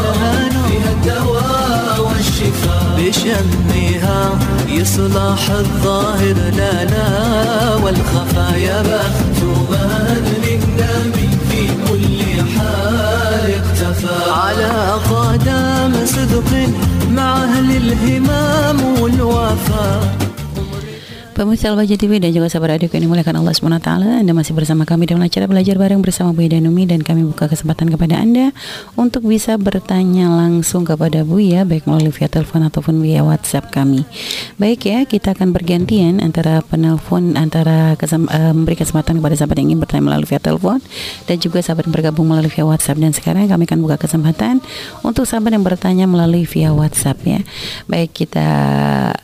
فيها الدواء والشفاء. بشمها يصلح الظاهر لنا والخفايا مختوما للنبي في كل حال اختفى على قدم صدق مع أهل الهمام والوفاء. Pemirsa Albaja TV dan juga sahabat radio yang dimuliakan Allah SWT Anda masih bersama kami dalam acara belajar bareng bersama Buya Danumi Dan kami buka kesempatan kepada Anda Untuk bisa bertanya langsung kepada Buya Baik melalui via telepon ataupun via WhatsApp kami. Baik ya, kita akan bergantian antara penelpon Antara kesem, uh, memberi kesempatan kepada sahabat yang ingin bertanya melalui via telepon Dan juga sahabat yang bergabung melalui via WhatsApp. Dan sekarang kami akan buka kesempatan Untuk sahabat yang bertanya melalui via WhatsApp ya. Baik kita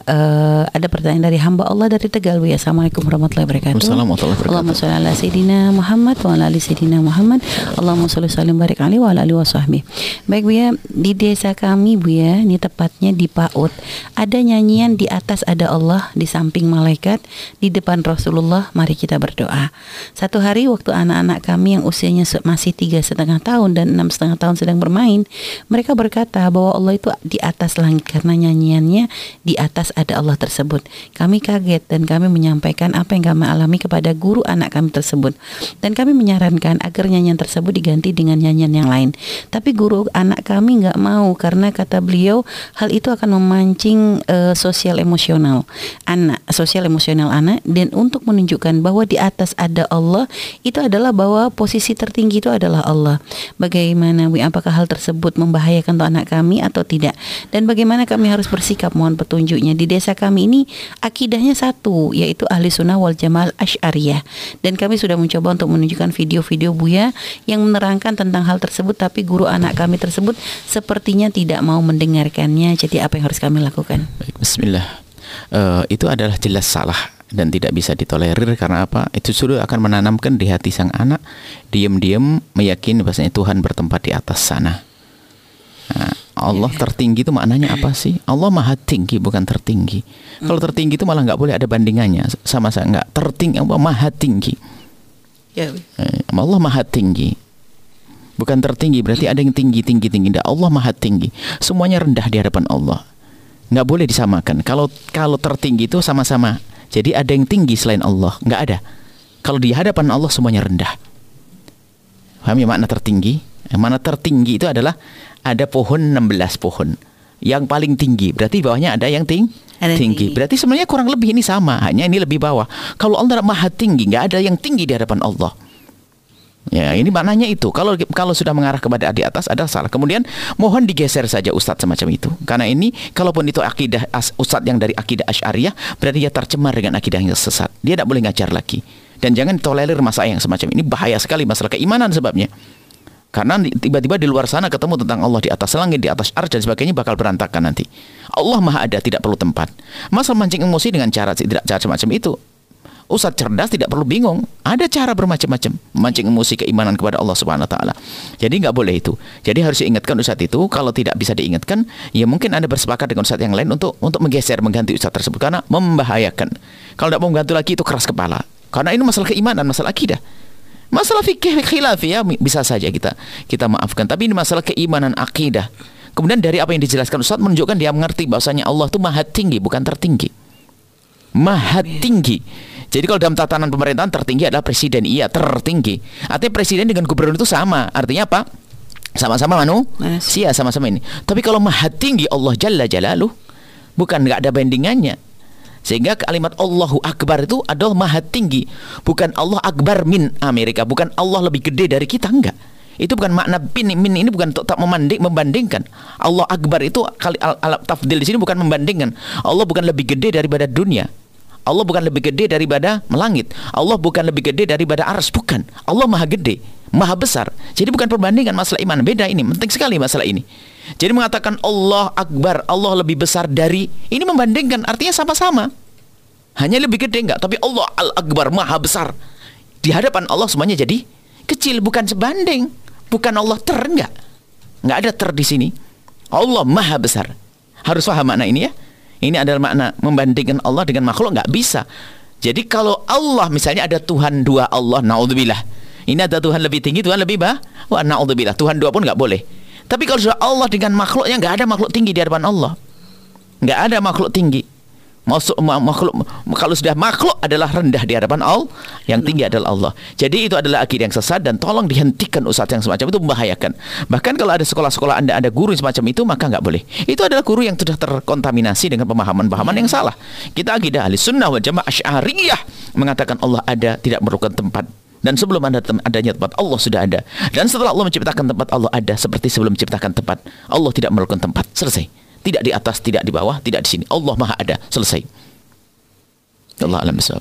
uh, ada pertanyaan dari hamba Allah dari Tegal Bu ya. Assalamualaikum warahmatullahi wabarakatuh. Wabarakatuh. Allahumma sholli ala sayidina Muhammad wa ala ali sayidina Muhammad. Allahumma sholli salim barik alaihi wa ala alihi wasahbihi. Baik Bu ya, di desa kami Bu ya, ini tepatnya di PAUD. Ada nyanyian di atas ada Allah, di samping malaikat, di depan Rasulullah. Mari kita berdoa. Satu hari waktu anak-anak kami yang usianya masih tiga setengah tahun dan enam setengah tahun sedang bermain, mereka berkata bahwa Allah itu di atas langit karena nyanyiannya di atas ada Allah tersebut. Kami kaget dan kami menyampaikan apa yang kami alami kepada guru anak kami tersebut. Dan kami menyarankan agar nyanyian tersebut diganti dengan nyanyian yang lain. Tapi guru anak kami nggak mau karena kata beliau hal itu akan memancing eh, sosial emosional anak, sosial emosional anak dan untuk menunjukkan bahwa di atas ada Allah itu adalah bahwa posisi tertinggi itu adalah Allah. Bagaimana Bu, apakah hal tersebut membahayakan untuk anak kami atau tidak? Dan bagaimana kami harus bersikap mohon petunjuknya di desa kami ini akidahnya satu yaitu ahli sunnah wal jamaah asyariyah dan kami sudah mencoba untuk menunjukkan video-video Buya yang menerangkan tentang hal tersebut tapi guru anak kami tersebut sepertinya tidak mau mendengarkannya jadi apa yang harus kami lakukan Baik, Bismillah. Eh, itu adalah jelas salah dan tidak bisa ditolerir karena apa? Itu sudah akan menanamkan di hati sang anak diam-diam meyakini bahasanya Tuhan bertempat di atas sana. Allah tertinggi itu maknanya apa sih? Allah maha tinggi bukan tertinggi. Kalau tertinggi itu malah nggak boleh ada bandingannya sama saya nggak tertinggi Allah maha tinggi. ya Eh, Allah maha tinggi. Bukan tertinggi berarti ada yang tinggi tinggi tinggi. Nggak, Allah maha tinggi. Semuanya rendah di hadapan Allah. Nggak boleh disamakan. Kalau kalau tertinggi itu sama-sama. Jadi ada yang tinggi selain Allah. Nggak ada. Kalau di hadapan Allah semuanya rendah. Paham ya makna tertinggi? Eh, Makna tertinggi itu adalah ada pohon 16 pohon. Yang paling tinggi berarti di bawahnya ada yang ting Ada tinggi. tinggi. Berarti sebenarnya kurang lebih ini sama, hanya ini lebih bawah. Kalau Allah maha tinggi, nggak ada yang tinggi di hadapan Allah. Ya, ini maknanya itu. Kalau kalau sudah mengarah kepada di atas ada salah. Kemudian mohon digeser saja ustadz semacam itu. Karena ini kalaupun itu akidah ustadz yang dari akidah Asy'ariyah, berarti dia tercemar dengan akidah yang sesat. Dia tidak boleh ngajar lagi. Dan jangan tolerir masalah yang semacam ini bahaya sekali masalah keimanan sebabnya. Karena tiba-tiba di luar sana ketemu tentang Allah di atas langit, di atas arsh dan sebagainya bakal berantakan nanti. Allah Maha ada, tidak perlu tempat. Masalah mancing emosi dengan cara tidak cara semacam itu. Ustadz cerdas tidak perlu bingung. Ada cara bermacam-macam memancing emosi keimanan kepada Allah Subhanahu wa taala. Jadi nggak boleh itu. Jadi harus diingatkan ustadz itu kalau tidak bisa diingatkan, ya mungkin Anda bersepakat dengan ustadz yang lain untuk untuk menggeser mengganti ustadz tersebut karena membahayakan. Kalau tidak mau mengganti lagi itu keras kepala. Karena ini masalah keimanan, masalah akidah. Masalah fikih khilaf ya bisa saja kita kita maafkan. Tapi ini masalah keimanan akidah. Kemudian dari apa yang dijelaskan Ustaz menunjukkan dia mengerti bahwasanya Allah itu maha tinggi bukan tertinggi. Maha tinggi. Jadi kalau dalam tatanan pemerintahan tertinggi adalah presiden, iya tertinggi. Artinya presiden dengan gubernur itu sama. Artinya apa? Sama-sama manusia, sama-sama ini. Tapi kalau maha tinggi Allah Jalla Jalaluh, bukan nggak ada bandingannya. Sehingga kalimat Allahu Akbar itu adalah maha tinggi. Bukan Allah Akbar min Amerika. Bukan Allah lebih gede dari kita. Enggak. Itu bukan makna bin min ini bukan tak membanding, membandingkan. Allah Akbar itu kali al, al, tafdil di sini bukan membandingkan. Allah bukan lebih gede daripada dunia. Allah bukan lebih gede daripada melangit. Allah bukan lebih gede daripada ars bukan. Allah maha gede, maha besar. Jadi bukan perbandingan masalah iman. Beda ini, penting sekali masalah ini. Jadi mengatakan Allah Akbar, Allah lebih besar dari ini membandingkan artinya sama-sama. Hanya lebih gede enggak, tapi Allah Al-Akbar maha besar. Di hadapan Allah semuanya jadi kecil bukan sebanding. Bukan Allah ter enggak. Enggak ada ter di sini. Allah maha besar. Harus paham makna ini ya. Ini adalah makna membandingkan Allah dengan makhluk enggak bisa. Jadi kalau Allah misalnya ada Tuhan dua Allah, naudzubillah. Ini ada Tuhan lebih tinggi, Tuhan lebih bawah. Wah, naudzubillah. Tuhan dua pun enggak boleh. Tapi kalau sudah Allah dengan makhluknya enggak ada makhluk tinggi di hadapan Allah. Enggak ada makhluk tinggi. Masuk makhluk kalau sudah makhluk adalah rendah di hadapan Allah, yang tinggi adalah Allah. Jadi itu adalah akidah yang sesat dan tolong dihentikan ustadz yang semacam itu membahayakan. Bahkan kalau ada sekolah-sekolah Anda ada guru semacam itu maka nggak boleh. Itu adalah guru yang sudah terkontaminasi dengan pemahaman-pemahaman yang salah. Kita akidah ahli sunnah wal jamaah asy'ariyah mengatakan Allah ada tidak memerlukan tempat dan sebelum ada adanya tempat Allah sudah ada dan setelah Allah menciptakan tempat Allah ada seperti sebelum menciptakan tempat Allah tidak memerlukan tempat selesai tidak di atas, tidak di bawah, tidak di sini. Allah Maha ada. Selesai. Allah alam besar.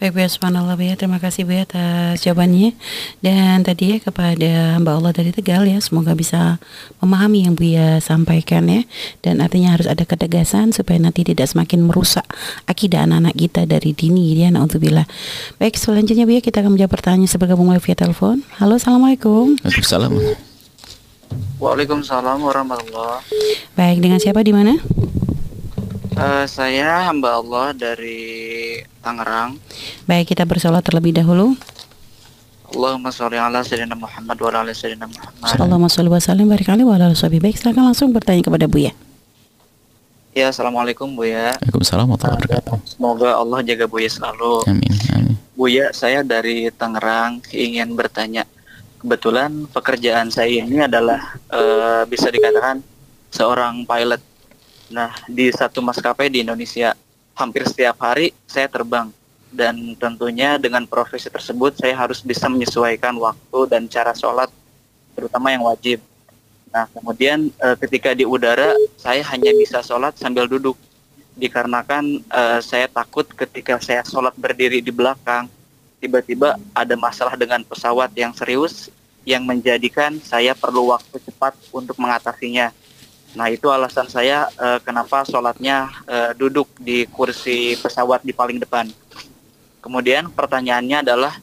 Baik Bu ya, subhanallah Bu ya, terima kasih Bu ya atas jawabannya. Dan tadi ya kepada Mbak Allah dari Tegal ya Semoga bisa memahami yang Bu ya sampaikan ya. Dan artinya harus ada ketegasan supaya nanti tidak semakin merusak akidah anak-anak kita dari dini ya Na'udzubillah. Baik selanjutnya Bu ya kita akan menjawab pertanyaan bergabung melalui via telepon. Halo Assalamualaikum. Waalaikumsalam. Waalaikumsalam warahmatullah. Baik, dengan siapa di mana? Uh, saya hamba Allah dari Tangerang. Baik, kita bersolat terlebih dahulu. Allahumma sholli ala sayyidina Muhammad wa ala sayyidina Muhammad. Allahumma sholli wa sallim barik alaihi wa ala Baik, silakan langsung bertanya kepada Buya. Ya, assalamualaikum Buya. Waalaikumsalam warahmatullahi wabarakatuh. Semoga Allah jaga Buya selalu. Amin. Amin. Buya, saya dari Tangerang ingin bertanya kebetulan pekerjaan saya ini adalah uh, bisa dikatakan seorang pilot. Nah, di satu maskapai di Indonesia hampir setiap hari saya terbang dan tentunya dengan profesi tersebut saya harus bisa menyesuaikan waktu dan cara sholat terutama yang wajib. Nah, kemudian uh, ketika di udara saya hanya bisa sholat sambil duduk dikarenakan uh, saya takut ketika saya sholat berdiri di belakang tiba-tiba ada masalah dengan pesawat yang serius yang menjadikan saya perlu waktu cepat untuk mengatasinya. Nah itu alasan saya uh, kenapa sholatnya uh, duduk di kursi pesawat di paling depan. Kemudian pertanyaannya adalah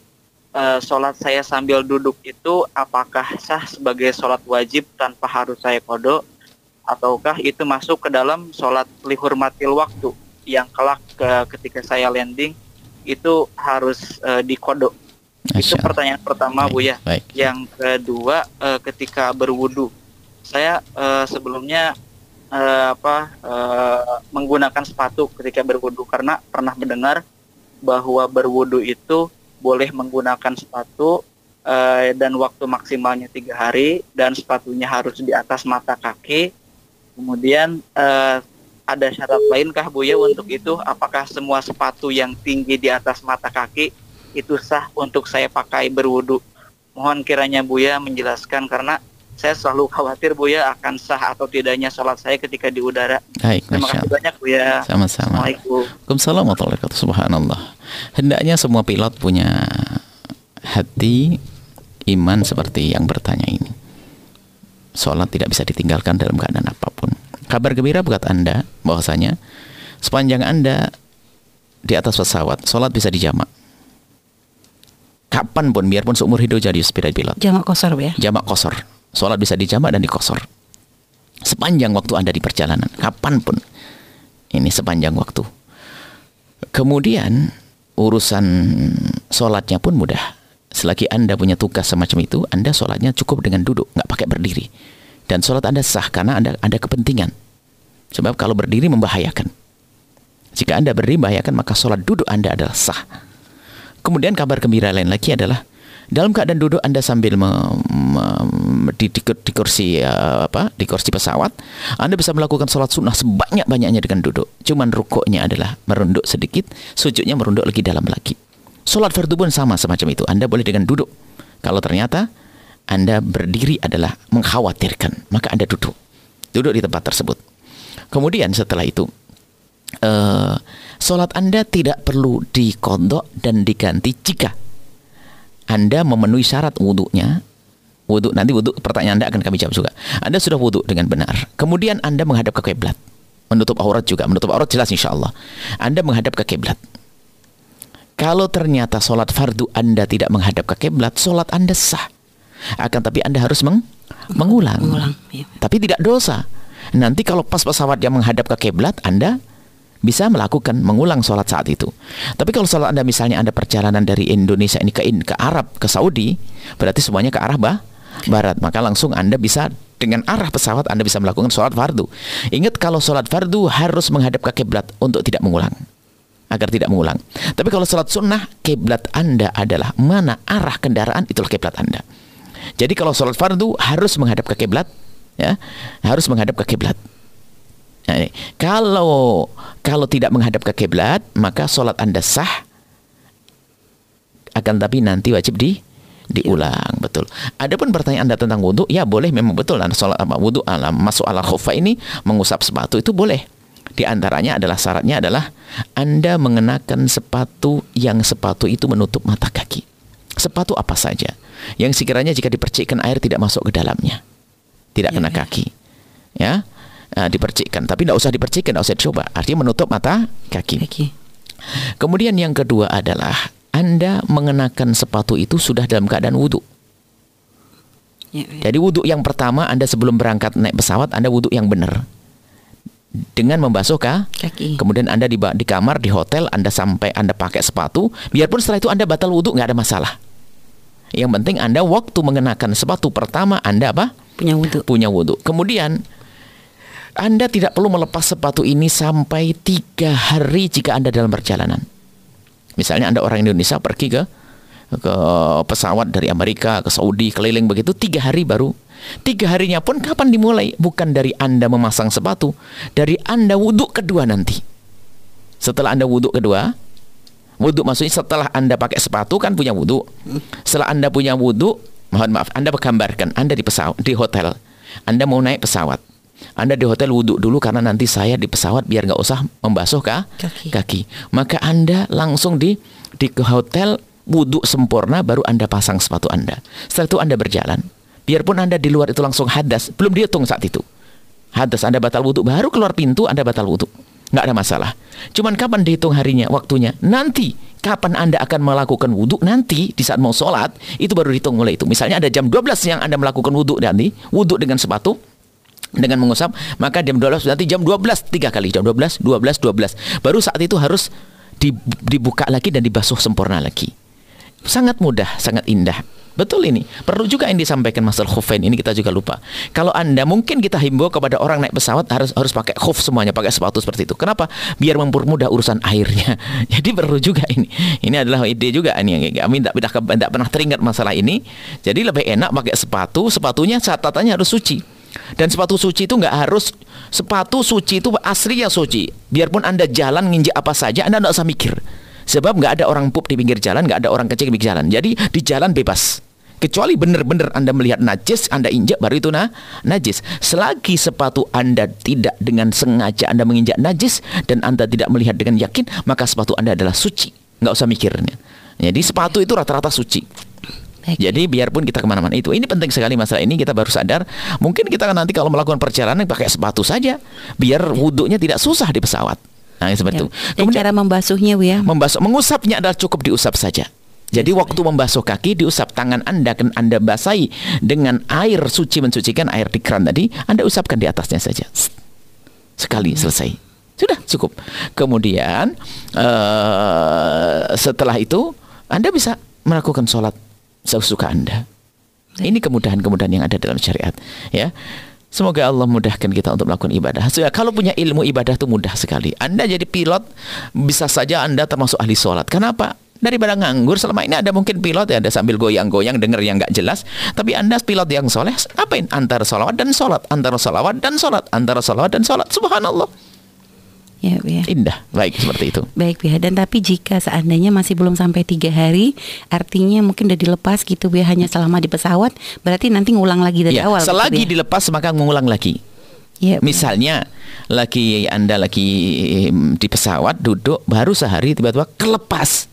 uh, sholat saya sambil duduk itu apakah sah sebagai sholat wajib tanpa harus saya kodok ataukah itu masuk ke dalam sholat lihurmatil waktu yang kelak ke, ketika saya landing itu harus uh, dikodok. Itu pertanyaan pertama Bu ya. Baik. Yang kedua uh, ketika berwudu, saya uh, sebelumnya uh, apa uh, menggunakan sepatu ketika berwudu karena pernah mendengar bahwa berwudu itu boleh menggunakan sepatu uh, dan waktu maksimalnya tiga hari dan sepatunya harus di atas mata kaki. Kemudian uh, ada syarat lainkah Bu ya untuk itu? Apakah semua sepatu yang tinggi di atas mata kaki itu sah untuk saya pakai berwudu? Mohon kiranya Buya menjelaskan karena saya selalu khawatir Buya akan sah atau tidaknya sholat saya ketika di udara. Baik, Terima kasih banyak Buya. Sama-sama. Assalamualaikum warahmatullahi wabarakatuh. Subhanallah. Hendaknya semua pilot punya hati iman seperti yang bertanya ini. Sholat tidak bisa ditinggalkan dalam keadaan apa pun. Kabar gembira buat Anda bahwasanya sepanjang Anda di atas pesawat, sholat bisa dijamak. Kapan pun, biarpun seumur hidup jadi sepeda pilot. Jamak kosor ya? Jamak kosor. Sholat bisa dijamak dan dikosor. Sepanjang waktu Anda di perjalanan, kapan pun. Ini sepanjang waktu. Kemudian urusan sholatnya pun mudah. Selagi Anda punya tugas semacam itu, Anda sholatnya cukup dengan duduk, nggak pakai berdiri dan sholat Anda sah karena Anda ada kepentingan. Sebab kalau berdiri membahayakan. Jika Anda berdiri membahayakan, maka sholat duduk Anda adalah sah. Kemudian kabar gembira lain lagi adalah dalam keadaan duduk Anda sambil me, me, di, di, di kursi uh, apa di kursi pesawat Anda bisa melakukan sholat sunnah sebanyak-banyaknya dengan duduk. Cuman rukuknya adalah merunduk sedikit sujudnya merunduk lagi dalam lagi. Sholat fardu pun sama semacam itu. Anda boleh dengan duduk. Kalau ternyata Anda berdiri adalah mengkhawatirkan maka Anda duduk. Duduk di tempat tersebut. Kemudian setelah itu uh, sholat Anda tidak perlu dikodok dan diganti jika anda memenuhi syarat wudhunya wudhu nanti wudhu pertanyaan Anda akan kami jawab juga. Anda sudah wudhu dengan benar. Kemudian Anda menghadap ke kiblat. Menutup aurat juga. Menutup aurat jelas insya Allah. Anda menghadap ke kiblat. Kalau ternyata sholat fardu Anda tidak menghadap ke kiblat, sholat Anda sah. Akan tapi Anda harus meng mengulang. mengulang ya. Tapi tidak dosa. Nanti kalau pas pesawat yang menghadap ke kiblat, Anda bisa melakukan mengulang sholat saat itu. Tapi kalau sholat Anda misalnya Anda perjalanan dari Indonesia ini ke ke Arab, ke Saudi, berarti semuanya ke arah bah, barat. Maka langsung Anda bisa dengan arah pesawat Anda bisa melakukan sholat fardu. Ingat kalau sholat fardu harus menghadap ke kiblat untuk tidak mengulang. Agar tidak mengulang. Tapi kalau sholat sunnah, kiblat Anda adalah mana arah kendaraan itulah kiblat Anda. Jadi kalau sholat fardu harus menghadap ke kiblat, ya, harus menghadap ke kiblat. Nah. Kalau kalau tidak menghadap ke kiblat, maka sholat Anda sah. Akan tapi nanti wajib di diulang betul. Adapun pertanyaan Anda tentang wudhu, ya boleh memang betul. Anda sholat apa wudhu alam masuk ala khufa ini mengusap sepatu itu boleh. Di antaranya adalah syaratnya adalah Anda mengenakan sepatu yang sepatu itu menutup mata kaki. Sepatu apa saja yang sekiranya jika dipercikkan air tidak masuk ke dalamnya, tidak ya, kena ya. kaki, ya uh, dipercikkan. Tapi tidak usah dipercikkan, tidak usah dicoba. Artinya menutup mata kaki. kaki. Kemudian yang kedua adalah Anda mengenakan sepatu itu sudah dalam keadaan wudhu. Ya, ya. Jadi wudhu yang pertama Anda sebelum berangkat naik pesawat Anda wudhu yang benar dengan membasuh kah? kaki. Kemudian Anda di, di kamar di hotel Anda sampai Anda pakai sepatu, biarpun setelah itu Anda batal wudhu nggak ada masalah. Yang penting Anda waktu mengenakan sepatu pertama Anda apa? Punya wudhu. Punya wudhu. Kemudian anda tidak perlu melepas sepatu ini sampai tiga hari jika Anda dalam perjalanan. Misalnya Anda orang Indonesia pergi ke ke pesawat dari Amerika ke Saudi keliling begitu tiga hari baru. Tiga harinya pun kapan dimulai? Bukan dari anda memasang sepatu dari anda wudhu kedua nanti. Setelah anda wudhu kedua wudhu maksudnya setelah anda pakai sepatu kan punya wudhu setelah anda punya wudhu mohon maaf anda menggambarkan anda di pesawat di hotel. Anda mau naik pesawat anda di hotel wudhu dulu karena nanti saya di pesawat biar nggak usah membasuh kah? kaki. kaki. Maka Anda langsung di di ke hotel wudhu sempurna baru Anda pasang sepatu Anda. Setelah itu Anda berjalan. Biarpun Anda di luar itu langsung hadas, belum dihitung saat itu. Hadas Anda batal wudhu, baru keluar pintu Anda batal wudhu. Nggak ada masalah. Cuman kapan dihitung harinya, waktunya? Nanti. Kapan Anda akan melakukan wudhu? Nanti di saat mau sholat, itu baru dihitung mulai itu. Misalnya ada jam 12 yang Anda melakukan wudhu nanti, wudhu dengan sepatu, dengan mengusap maka jam 12 nanti jam 12 tiga kali jam 12 12 12 baru saat itu harus dibuka lagi dan dibasuh sempurna lagi sangat mudah sangat indah Betul ini. Perlu juga yang disampaikan masalah khufain ini kita juga lupa. Kalau Anda mungkin kita himbau kepada orang naik pesawat harus harus pakai khuf semuanya, pakai sepatu seperti itu. Kenapa? Biar mempermudah urusan airnya. Jadi perlu juga ini. Ini adalah ide juga ini yang kami tidak, tidak, tidak pernah teringat masalah ini. Jadi lebih enak pakai sepatu, sepatunya catatannya harus suci. Dan sepatu suci itu nggak harus sepatu suci itu asli yang suci. Biarpun anda jalan nginjak apa saja, anda nggak usah mikir. Sebab nggak ada orang pup di pinggir jalan, nggak ada orang kecil di pinggir jalan. Jadi di jalan bebas. Kecuali benar-benar Anda melihat najis, Anda injak baru itu nah, najis. Selagi sepatu Anda tidak dengan sengaja Anda menginjak najis dan Anda tidak melihat dengan yakin, maka sepatu Anda adalah suci. Nggak usah mikirnya. Jadi sepatu itu rata-rata suci. Baik. Jadi biarpun kita ke mana-mana itu, ini penting sekali masalah ini kita baru sadar. Mungkin kita nanti kalau melakukan perjalanan pakai sepatu saja, biar wudhunya tidak susah di pesawat. Nah, seperti ya. itu. Kemudian cara membasuhnya, Bu ya. Membasuh, mengusapnya adalah cukup diusap saja. Jadi yes, waktu membasuh kaki diusap tangan Anda kan Anda basahi dengan air suci mensucikan air di keran tadi, Anda usapkan di atasnya saja. Sekali hmm. selesai. Sudah cukup. Kemudian uh, setelah itu Anda bisa melakukan sholat sesuka Anda. Ini kemudahan-kemudahan yang ada dalam syariat, ya. Semoga Allah mudahkan kita untuk melakukan ibadah. So, ya, kalau punya ilmu ibadah itu mudah sekali. Anda jadi pilot, bisa saja Anda termasuk ahli sholat. Kenapa? daripada nganggur selama ini ada mungkin pilot ya ada sambil goyang-goyang denger yang nggak jelas tapi anda pilot yang soleh apain antara solawat dan sholat antara solawat dan sholat antara solawat dan sholat subhanallah Ya, Bu ya. indah baik seperti itu Baik Bu ya, dan tapi jika seandainya masih belum sampai tiga hari, artinya mungkin udah dilepas gitu Bu ya, hanya selama di pesawat, berarti nanti ngulang lagi dari ya, awal. gitu, selagi ya? dilepas maka mengulang lagi Ya, Bu. misalnya lagi anda lagi di pesawat duduk baru sehari tiba-tiba kelepas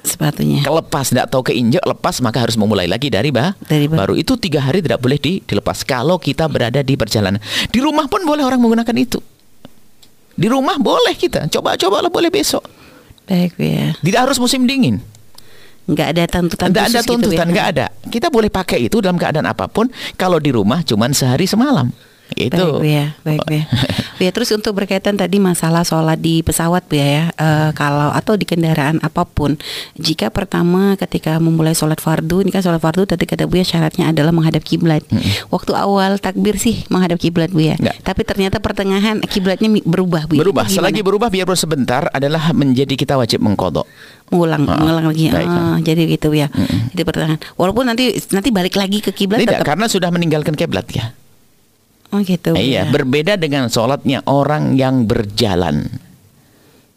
sepatunya. kelepas tidak tahu keinjak lepas maka harus memulai lagi dari bah Dari baru. baru itu tiga hari tidak boleh di- dilepas kalau kita berada di perjalanan di rumah pun boleh orang menggunakan itu di rumah boleh kita. Coba-cobalah boleh besok. Baik ya. tidak harus musim dingin. Nggak ada tuntutan tidak ada gitu, Bu tuntutan ya. nggak ada. Kita boleh pakai itu dalam keadaan apa pun. Kalau di rumah cuman sehari semalam itu Baik ya, baik Bu ya. Bu ya, terus untuk berkaitan tadi masalah sholat di pesawat Bu ya, ya eh, kalau atau di kendaraan apa pun, jika pertama ketika memulai sholat fardu, ini kan sholat fardu tadi kata Bu ya syaratnya adalah menghadap kiblat. Waktu awal takbir sih menghadap kiblat Bu ya, Nggak. tapi ternyata pertengahan kiblatnya berubah Bu. ya. berubah selagi berubah biar sebentar adalah menjadi kita wajib mengkodok mengulang, Ah, mengulang lagi. baik. Ah, jadi gitu ya. Jadi pertengahan. Walaupun nanti nanti balik lagi ke kiblat tidak tetap. karena sudah meninggalkan kiblat ya Oh gitu. Bu, iya ya. berbeda dengan sholatnya orang yang berjalan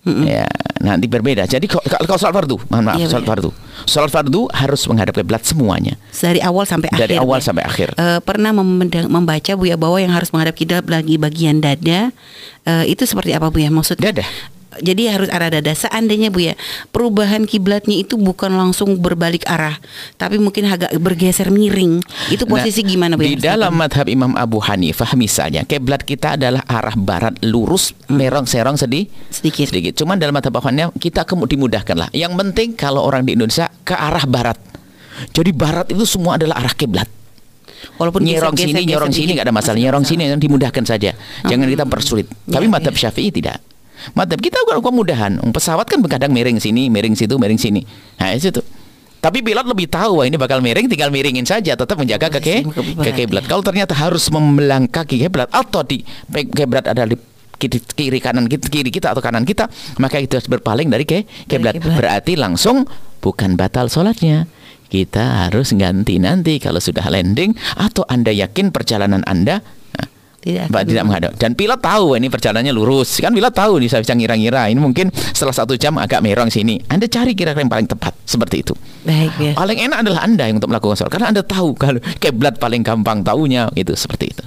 Mm-mm. Ya, nanti berbeda. Jadi kalau, kalau sholat fardu, mohon maaf, Iya, sholat fardu. Sholat fardu harus menghadap kiblat semuanya. Dari awal sampai Dari akhir. awal Bu ya. sampai akhir. Eh, pernah membaca Bu ya bahwa yang harus menghadap kiblat lagi bagian dada eh, itu seperti apa Bu ya maksudnya? Dada. Jadi harus arah dada. Seandainya Bu ya perubahan kiblatnya itu bukan langsung berbalik arah, tapi mungkin agak bergeser miring. Itu posisi Nah, gimana Bu Di ya? dalam madhab Imam Abu Hanifah misalnya, kiblat kita adalah arah barat lurus, merong serong sedih. Sedikit. sedikit. Cuman dalam madhab Abu Hanifah kita dimudahkan lah. Yang penting kalau orang di Indonesia ke arah barat. Jadi barat itu semua adalah arah kiblat. Walaupun nyerong sini, nyerong geser sini nggak ada masalah. Nyerong sini yang dimudahkan saja. Jangan kita persulit. Tapi Iya, madhab iya. Syafi'i tidak. Madhab kita bukan kemudahan. Pesawat kan kadang miring sini, miring situ, miring sini. Nah, itu tuh. Tapi pilot lebih tahu wah ini bakal miring, tinggal miringin saja, tetap menjaga ke, ke ke barat, kiblat. Kalau ternyata harus membelang kaki kiblat atau di kiblat ada di kiri, kiri kanan kita, kiri kita atau kanan kita, maka itu harus berpaling dari ke kiblat. Berarti langsung bukan batal sholatnya. Kita harus ganti nanti kalau sudah landing atau Anda yakin perjalanan Anda Tidak. Mbak tidak menghadap. Dan pilot tahu ini perjalanannya lurus. Kan pilot tahu nih saya bisa ngira-ngira. Ini mungkin setelah satu jam agak merong sini. Anda cari kira-kira yang paling tepat seperti itu. Baik ya. paling enak adalah anda yang untuk melakukan sholat. Karena anda tahu kalau kiblat paling gampang tahunya itu seperti itu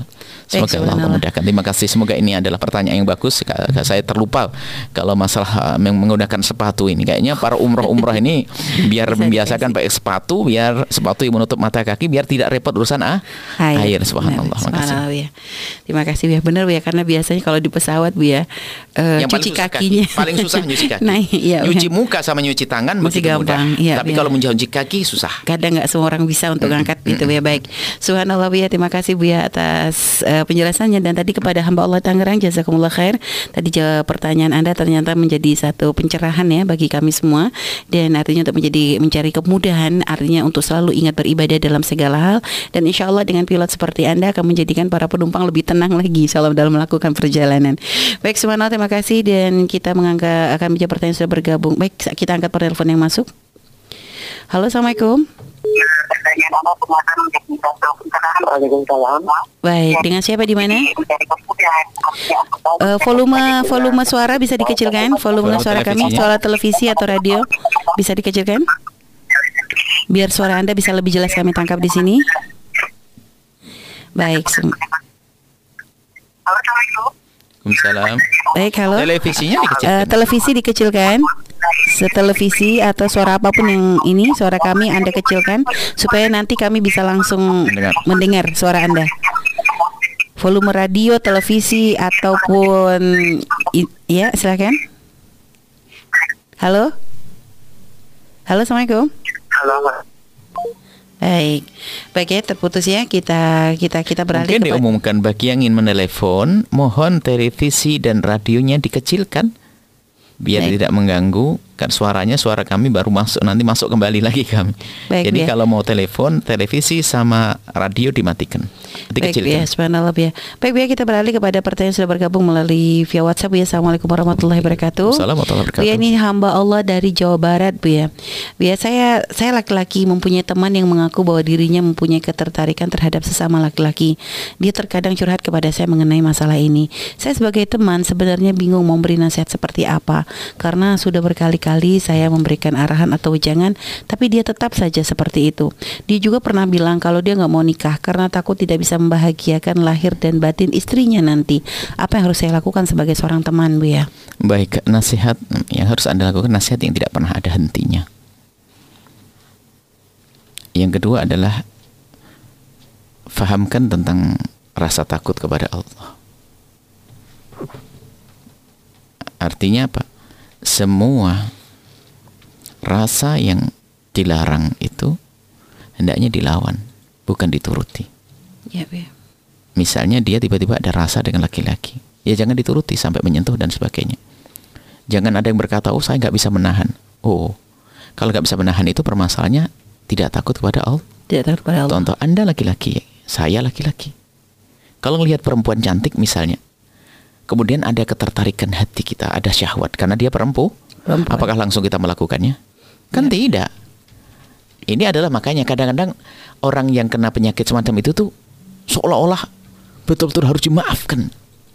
semoga Allah memudahkan terima kasih semoga ini adalah pertanyaan yang bagus saya terlupa kalau masalah uh, meng- menggunakan sepatu ini kayaknya para umroh-umroh ini biar Bisa membiasakan pakai sepatu biar sepatu yang menutup mata kaki biar tidak repot urusan ah, air subhanallah makasih subhanallah, Bu ya. Terima kasih ya. Benar ya karena biasanya kalau di pesawat Bu ya eh, yang paling cuci susah kakinya kaki. paling susah nyuci kaki. nah, iya, nyuci ya. muka sama nyuci tangan Masih begitu mudah. gampang, iya, Tapi iya. kalau mencuci kaki susah. kadang nggak semua orang bisa untuk ngangkat itu ya baik. Subhanallah Bu ya, terima kasih Bu ya atas penjelasannya dan tadi kepada hamba Allah Tangerang jazakumullah khair. Tadi jawab pertanyaan Anda ternyata menjadi satu pencerahan ya bagi kami semua dan artinya untuk menjadi mencari kemudahan artinya untuk selalu ingat beribadah dalam segala hal dan insya Allah dengan pilot seperti Anda akan menjadikan para penumpang lebih tenang lagi insya dalam melakukan perjalanan. Baik subhanallah terima kasih dan kita mengangkat akan menjawab pertanyaan sudah bergabung. Baik kita angkat telepon yang masuk. Halo assalamualaikum. Waalaikumsalam. Baik, dengan siapa di mana? Eh, volume volume suara bisa dikecilkan? Volume suara kami, suara televisi atau radio bisa dikecilkan? Biar suara Anda bisa lebih jelas kami tangkap di sini. Baik, Waalaikumsalam. baik, halo. Televisinya Eh, dikecilkan. televisi dikecilkan. Setelevisi atau suara apa pun yang ini suara kami Anda kecilkan supaya nanti kami bisa langsung Mendengar. mendengar suara Anda. Volume radio, televisi ataupun ya silakan. Halo. Halo, assalamualaikum. Halo, Baik, baik ya terputus ya. Kita kita kita beralih Mungkin kepada diumumkan bagi yang ingin menelepon, mohon televisi dan radionya dikecilkan biar Baik. tidak mengganggu kan suaranya suara kami baru masuk nanti masuk kembali lagi kami. Baik, Jadi ya. kalau mau telepon, televisi sama radio dimatikan. Nanti Baik kecilkan. ya, subhanallah ya. Baik ya, kita beralih kepada pertanyaan yang sudah bergabung melalui via WhatsApp ya. Assalamualaikum warahmatullahi wabarakatuh. Assalamualaikum ya, ini hamba Allah dari Jawa Barat Bu ya. Bu ya, saya saya laki-laki mempunyai teman yang mengaku bahwa dirinya mempunyai ketertarikan terhadap sesama laki-laki. Dia terkadang curhat kepada saya mengenai masalah ini. Saya sebagai teman sebenarnya bingung mau beri nasihat seperti apa karena sudah berkali-kali saya memberikan arahan atau wejangan tapi dia tetap saja seperti itu. Dia juga pernah bilang kalau dia nggak mau nikah karena takut tidak bisa membahagiakan lahir dan batin istrinya nanti. Apa yang harus saya lakukan sebagai seorang teman, Bu ya? Baik, nasihat yang harus Anda lakukan nasihat yang tidak pernah ada hentinya. Yang kedua adalah fahamkan tentang rasa takut kepada Allah. Artinya apa? Semua rasa yang dilarang itu hendaknya dilawan, bukan dituruti. Ya, ya. Misalnya dia tiba-tiba ada rasa dengan laki-laki, ya jangan dituruti sampai menyentuh dan sebagainya. Jangan ada yang berkata, oh saya nggak bisa menahan. Oh, kalau nggak bisa menahan itu permasalahannya tidak takut kepada Allah. Tidak takut kepada Allah. Contoh Anda laki-laki, saya laki-laki. Kalau ngelihat perempuan cantik misalnya, kemudian ada ketertarikan hati kita, ada syahwat karena dia perempu, Perempuan. apakah langsung kita melakukannya? Kan tidak. Ini adalah makanya kadang-kadang orang yang kena penyakit semacam itu tuh seolah-olah betul-betul harus dimaafkan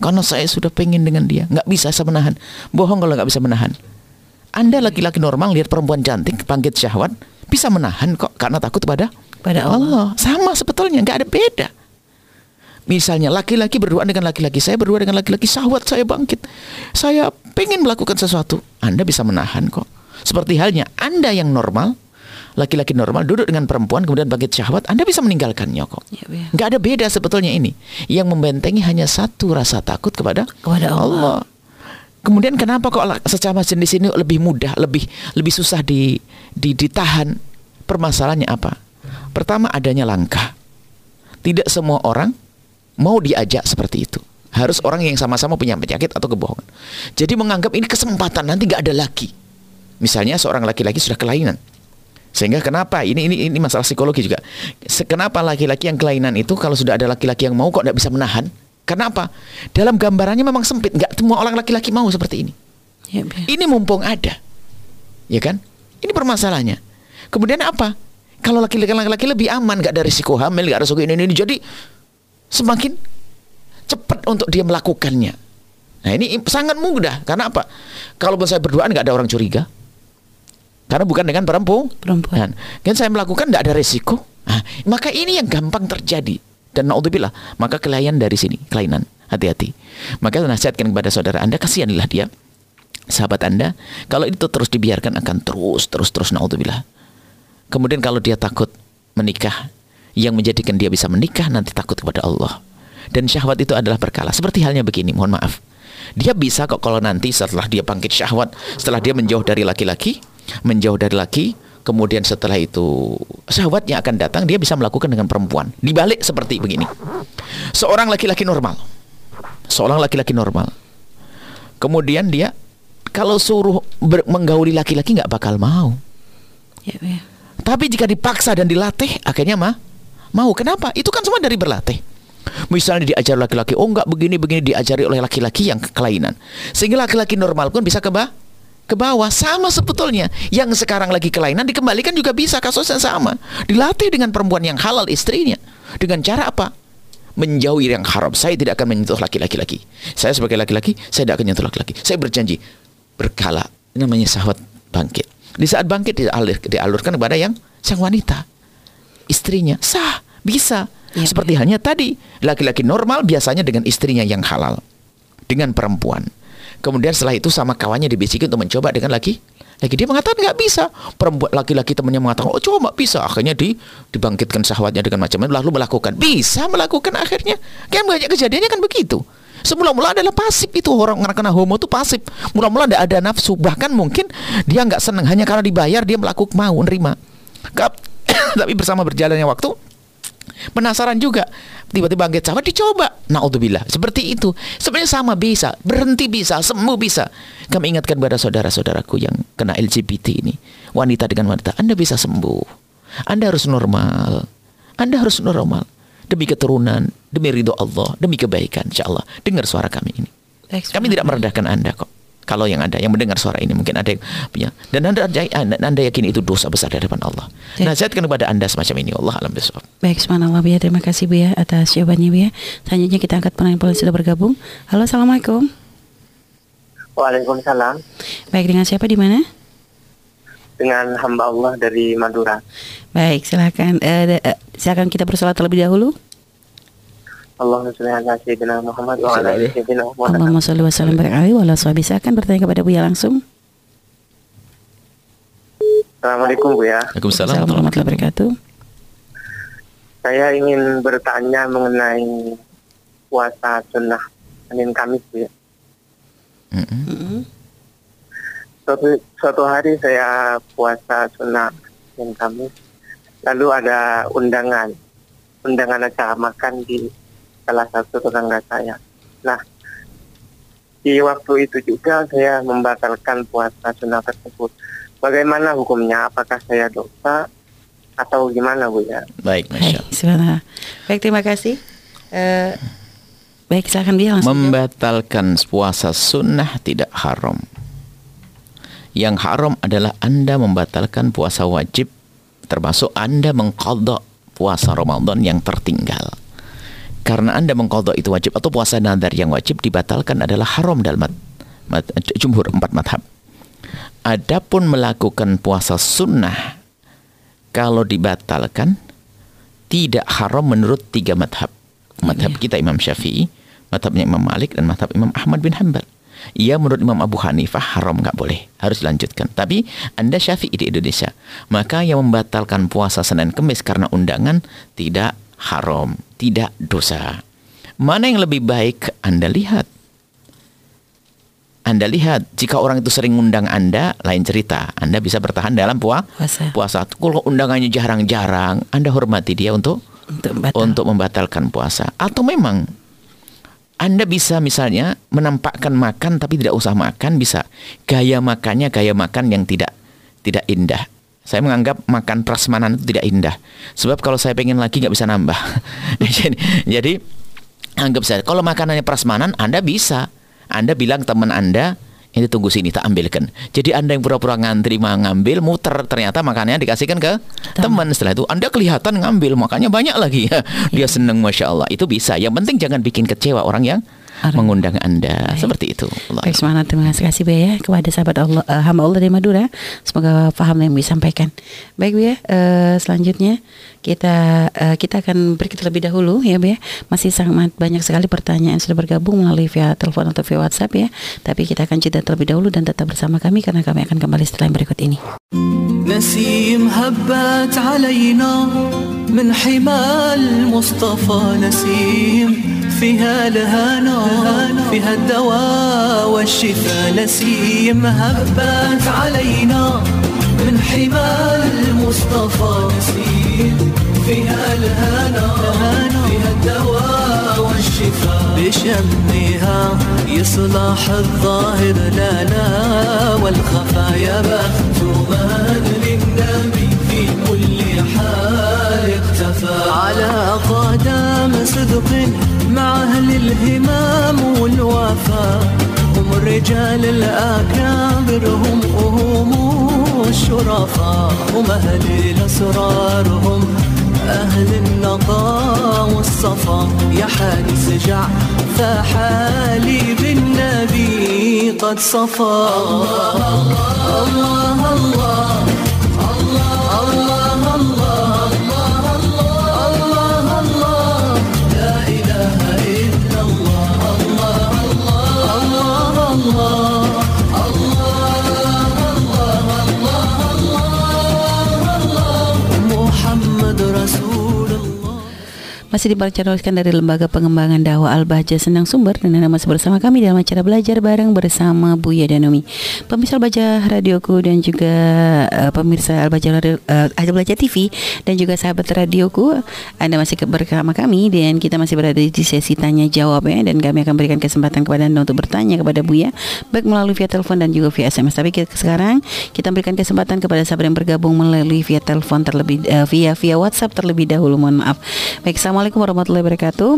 karena saya sudah pengen dengan dia, nggak bisa saya menahan. Bohong kalau nggak bisa menahan. Anda laki-laki normal lihat perempuan cantik, bangkit syahwat, bisa menahan kok karena takut pada Pada Allah. Sama sebetulnya, nggak ada beda. Misalnya laki-laki berdua dengan laki-laki, saya berdua dengan laki-laki, syahwat saya bangkit. Saya pengen melakukan sesuatu. Anda bisa menahan kok. Seperti halnya Anda yang normal, laki-laki normal duduk dengan perempuan kemudian bangkit syahwat, Anda bisa meninggalkannya kok. Ya, ya. Nggak ada beda sebetulnya ini. Yang membentengi hanya satu rasa takut kepada Kepada Allah. Kemudian kenapa kok sesama jenis ini lebih mudah, lebih lebih susah di, di ditahan? Permasalahannya apa? Pertama adanya langkah. Tidak semua orang mau diajak seperti itu. Harus orang yang sama-sama punya penyakit atau kebohongan. Jadi menganggap ini kesempatan nanti nggak ada lagi. Misalnya seorang laki-laki sudah kelainan. Sehingga kenapa ini ini ini masalah psikologi juga. Kenapa laki-laki yang kelainan itu kalau sudah ada laki-laki yang mau kok tidak bisa menahan? Kenapa? Dalam gambarannya memang sempit. Nggak semua orang laki-laki mau seperti ini. Ya, ya. Ini mumpung ada. Ya kan? Ini permasalahannya. Kemudian apa? Kalau laki-laki laki-laki lebih aman, nggak ada risiko hamil, nggak ada risiko ini, ini, ini. Jadi semakin cepat untuk dia melakukannya. Nah ini sangat mudah. Karena apa? Kalaupun saya berduaan nggak ada orang curiga. Karena bukan dengan perempuan. Perempuan. Kan saya melakukan nggak ada risiko. Nah, maka ini yang gampang terjadi. Dan naudzubillah, maka kelainan dari sini, kelainan. Hati-hati. Maka nasihatkan kepada saudara Anda, kasihanilah dia. Sahabat Anda, kalau itu terus dibiarkan akan terus, terus, terus naudzubillah. Kemudian kalau dia takut menikah, yang menjadikan dia bisa menikah nanti takut kepada Allah. Dan syahwat itu adalah berkala. Seperti halnya begini, mohon maaf. Dia bisa kok kalau nanti setelah dia bangkit syahwat, setelah dia menjauh dari laki-laki, menjauh dari laki, kemudian setelah itu syahwatnya akan datang, dia bisa melakukan dengan perempuan. Dibalik seperti begini. Seorang laki-laki normal, seorang laki-laki normal, kemudian dia kalau suruh ber- menggauli laki-laki nggak bakal mau. Ya, ya. Tapi jika dipaksa dan dilatih, akhirnya mah mau. Kenapa? Itu kan semua dari berlatih. Misalnya diajar laki-laki, oh enggak begini-begini diajari oleh laki-laki yang kelainan. Sehingga laki-laki normal pun bisa ke bawah. Ke bawah sama sebetulnya. Yang sekarang lagi kelainan dikembalikan juga bisa kasusnya sama. Dilatih dengan perempuan yang halal istrinya. Dengan cara apa? Menjauhi yang haram. Saya tidak akan menyentuh laki-laki lagi. Saya sebagai laki-laki, saya tidak akan menyentuh laki-laki. Saya berjanji berkala. Ini namanya sahwat bangkit. Di saat bangkit dialir, dialurkan kepada yang sang wanita. Istrinya sah, bisa. Ya, Seperti halnya tadi, laki-laki normal biasanya dengan istrinya yang halal. Dengan perempuan. Kemudian setelah itu sama kawannya dibisikin untuk mencoba dengan laki lagi. Dia mengatakan nggak bisa. Perempuan laki-laki temannya mengatakan oh coba bisa. Akhirnya di dibangkitkan syahwatnya dengan macam-macam lalu melakukan. Bisa melakukan akhirnya. Kan banyak kejadiannya kan begitu. Semula-mula adalah pasif itu orang kena homo itu pasif. Mula-mula tidak ada nafsu. Bahkan mungkin dia nggak senang hanya karena dibayar dia melakukan mau nerima. Tapi bersama berjalannya waktu Penasaran juga. Tiba-tiba bangkit sahabat dicoba. Naudzubillah. Seperti itu. Sebenarnya sama bisa. Berhenti bisa. Sembuh bisa. Kami ingatkan kepada saudara-saudaraku yang kena LGBT ini. Wanita dengan wanita. Anda bisa sembuh. Anda harus normal. Anda harus normal. Demi keturunan. Demi ridho Allah. Demi kebaikan. Insya Allah. Dengar suara kami ini. Kami tidak merendahkan Anda kok. Kalau yang ada yang mendengar suara ini mungkin ada yang punya dan anda, anda, anda yakin itu dosa besar di hadapan Allah. Ya. Nasihatkan kepada anda semacam ini. Allah alam bisawab. Baik, subhanallah ya. Terima kasih Bu ya atas jawabannya Bu ya. Selanjutnya kita angkat penanya yang sudah bergabung. Halo, Assalamualaikum. Waalaikumsalam. Baik, dengan siapa di mana? Dengan hamba Allah dari Madura. Baik, silakan eh, de- eh, silakan kita bersolat terlebih dahulu. Allahumma sholli ala sayyidina Muhammad wa ala sayyidina Muhammad. Allahumma sholli wa sallim barik alaihi wa ala sahbihi. Silakan bertanya kepada Buya langsung. Assalamualaikum Bu ya. Waalaikumsalam. Warahmatullahi wabarakatuh. Saya ingin bertanya mengenai puasa sunnah Senin Kamis ya. Mm-mm. Suatu, suatu hari saya puasa sunnah Senin Kamis. Lalu ada undangan. Undangan acara makan di salah satu tetangga saya. Nah, di waktu itu juga saya membatalkan puasa sunnah tersebut. Bagaimana hukumnya? Apakah saya dosa atau gimana Bu ya? Baik, masya Allah. Baik, terima kasih. Eh, baik, silakan dia langsung. jawab. Membatalkan puasa sunnah tidak haram. Yang haram adalah anda membatalkan puasa wajib, termasuk anda mengkodok puasa Ramadan yang tertinggal. Karena anda mengkodok itu wajib atau puasa nadar yang wajib dibatalkan adalah haram dalam mat, mat, jumhur empat madhab. Adapun melakukan puasa sunnah kalau dibatalkan tidak haram menurut tiga madhab. Madhab kita Imam Syafi'i, madhabnya Imam Malik dan madhab Imam Ahmad bin Hanbal. Ia menurut Imam Abu Hanifah haram nggak boleh, harus dilanjutkan. Tapi Anda Syafi'i di Indonesia, maka yang membatalkan puasa Senin Kemis karena undangan tidak haram, tidak dosa. Mana yang lebih baik Anda lihat? Anda lihat jika orang itu sering undang Anda, lain cerita. Anda bisa bertahan dalam puasa. Puasa. Puasa. Kalau undangannya jarang-jarang, Anda hormati dia untuk Untuk batal. untuk membatalkan puasa. Atau memang Anda bisa misalnya menampakkan makan tapi tidak usah makan, bisa gaya makannya gaya makan yang tidak tidak indah. Saya menganggap makan prasmanan itu tidak indah. Sebab kalau saya pengen lagi nggak bisa nambah. jadi, jadi anggap saya kalau makanannya prasmanan Anda bisa. Anda bilang teman Anda ini tunggu sini tak ambilkan. Jadi Anda yang pura-pura ngantri mau ngambil muter ternyata makanannya dikasihkan ke teman. Setelah itu Anda kelihatan ngambil makanya banyak lagi. Dia seneng masya Allah. Itu bisa. Yang penting jangan bikin kecewa orang yang Orang. mengundang Anda. Baik. Seperti itu. Allah Baik, semangat terima kasih Bu ya kepada sahabat Allah eh, hamba Allah dari Madura. Semoga paham yang disampaikan. Baik Bu ya, eh, selanjutnya kita eh, kita akan beri terlebih dahulu ya Bu ya. Masih sangat banyak sekali pertanyaan yang sudah bergabung melalui via telepon atau via WhatsApp ya. Tapi kita akan jeda terlebih dahulu dan tetap bersama kami karena kami akan kembali setelah yang berikut ini. نسيم هبت علينا من حمى المصطفى نسيم. فيها الهنا فيها الدواء والشفاء نسيم. هبت علينا من حمى المصطفى نسيم. فيها الهنا فيها الدواء والشفاء. بشمها يصلح الظاهر لنا والخفايا مختوما على قدم صدق مع أهل الهمام والوفاء هم الرجال الأكابر هم هم الشرفاء هم أهل الأسرار هم أهل النقاء والصفا. يا حارس جع فحالي بالنبي قد صفى الله الله الله الله. Masih dipercayakan dari Lembaga Pengembangan Dakwah Al-Bahja Senang Sumber dan Anda masih bersama kami dalam acara belajar bareng bersama Buya dan Umi. Pemirsa Al-Bahja Radioku dan juga uh, pemirsa Al-Bahja Radio, uh, Al-Bahja TV dan juga sahabat radioku, Anda masih bersama kami dan kita masih berada di sesi tanya jawab ya dan kami akan berikan kesempatan kepada Anda untuk bertanya kepada Buya baik melalui via telepon dan juga via SMS. Tapi kita, sekarang kita berikan kesempatan kepada sahabat yang bergabung melalui via telepon terlebih uh, via via WhatsApp terlebih dahulu. Mohon maaf. Baik, Assalamualaikum warahmatullahi wabarakatuh.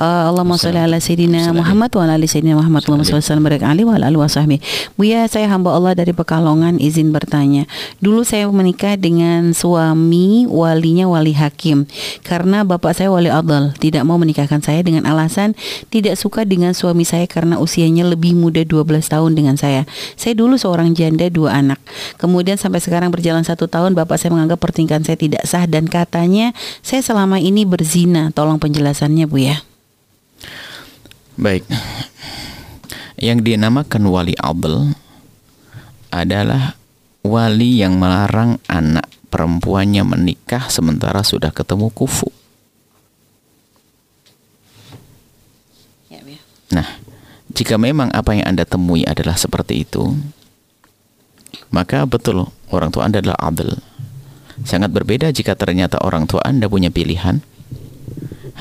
Uh, Allahumma sholli ala sayyidina Muhammad wa ala ali sayyidina Muhammad. Allahumma sholli wa sallim barik alaihi wa ala alihi wa sahbihi. Buya, saya hamba Allah dari Pekalongan izin bertanya. Dulu saya menikah dengan suami walinya wali hakim karena bapak saya wali adal tidak mau menikahkan saya dengan alasan tidak suka dengan suami saya karena usianya lebih muda 12 tahun dengan saya. Saya dulu seorang janda dua anak. Kemudian sampai sekarang berjalan satu tahun bapak saya menganggap pertingkahan saya tidak sah dan katanya saya selama ini berzina. Tolong penjelasannya Bu ya. Baik. Yang dinamakan wali adl adalah wali yang melarang anak perempuannya menikah sementara sudah ketemu kufu. Ya, ya. Nah, jika memang apa yang Anda temui adalah seperti itu, maka betul orang tua Anda adalah adil. Sangat berbeda jika ternyata orang tua Anda punya pilihan,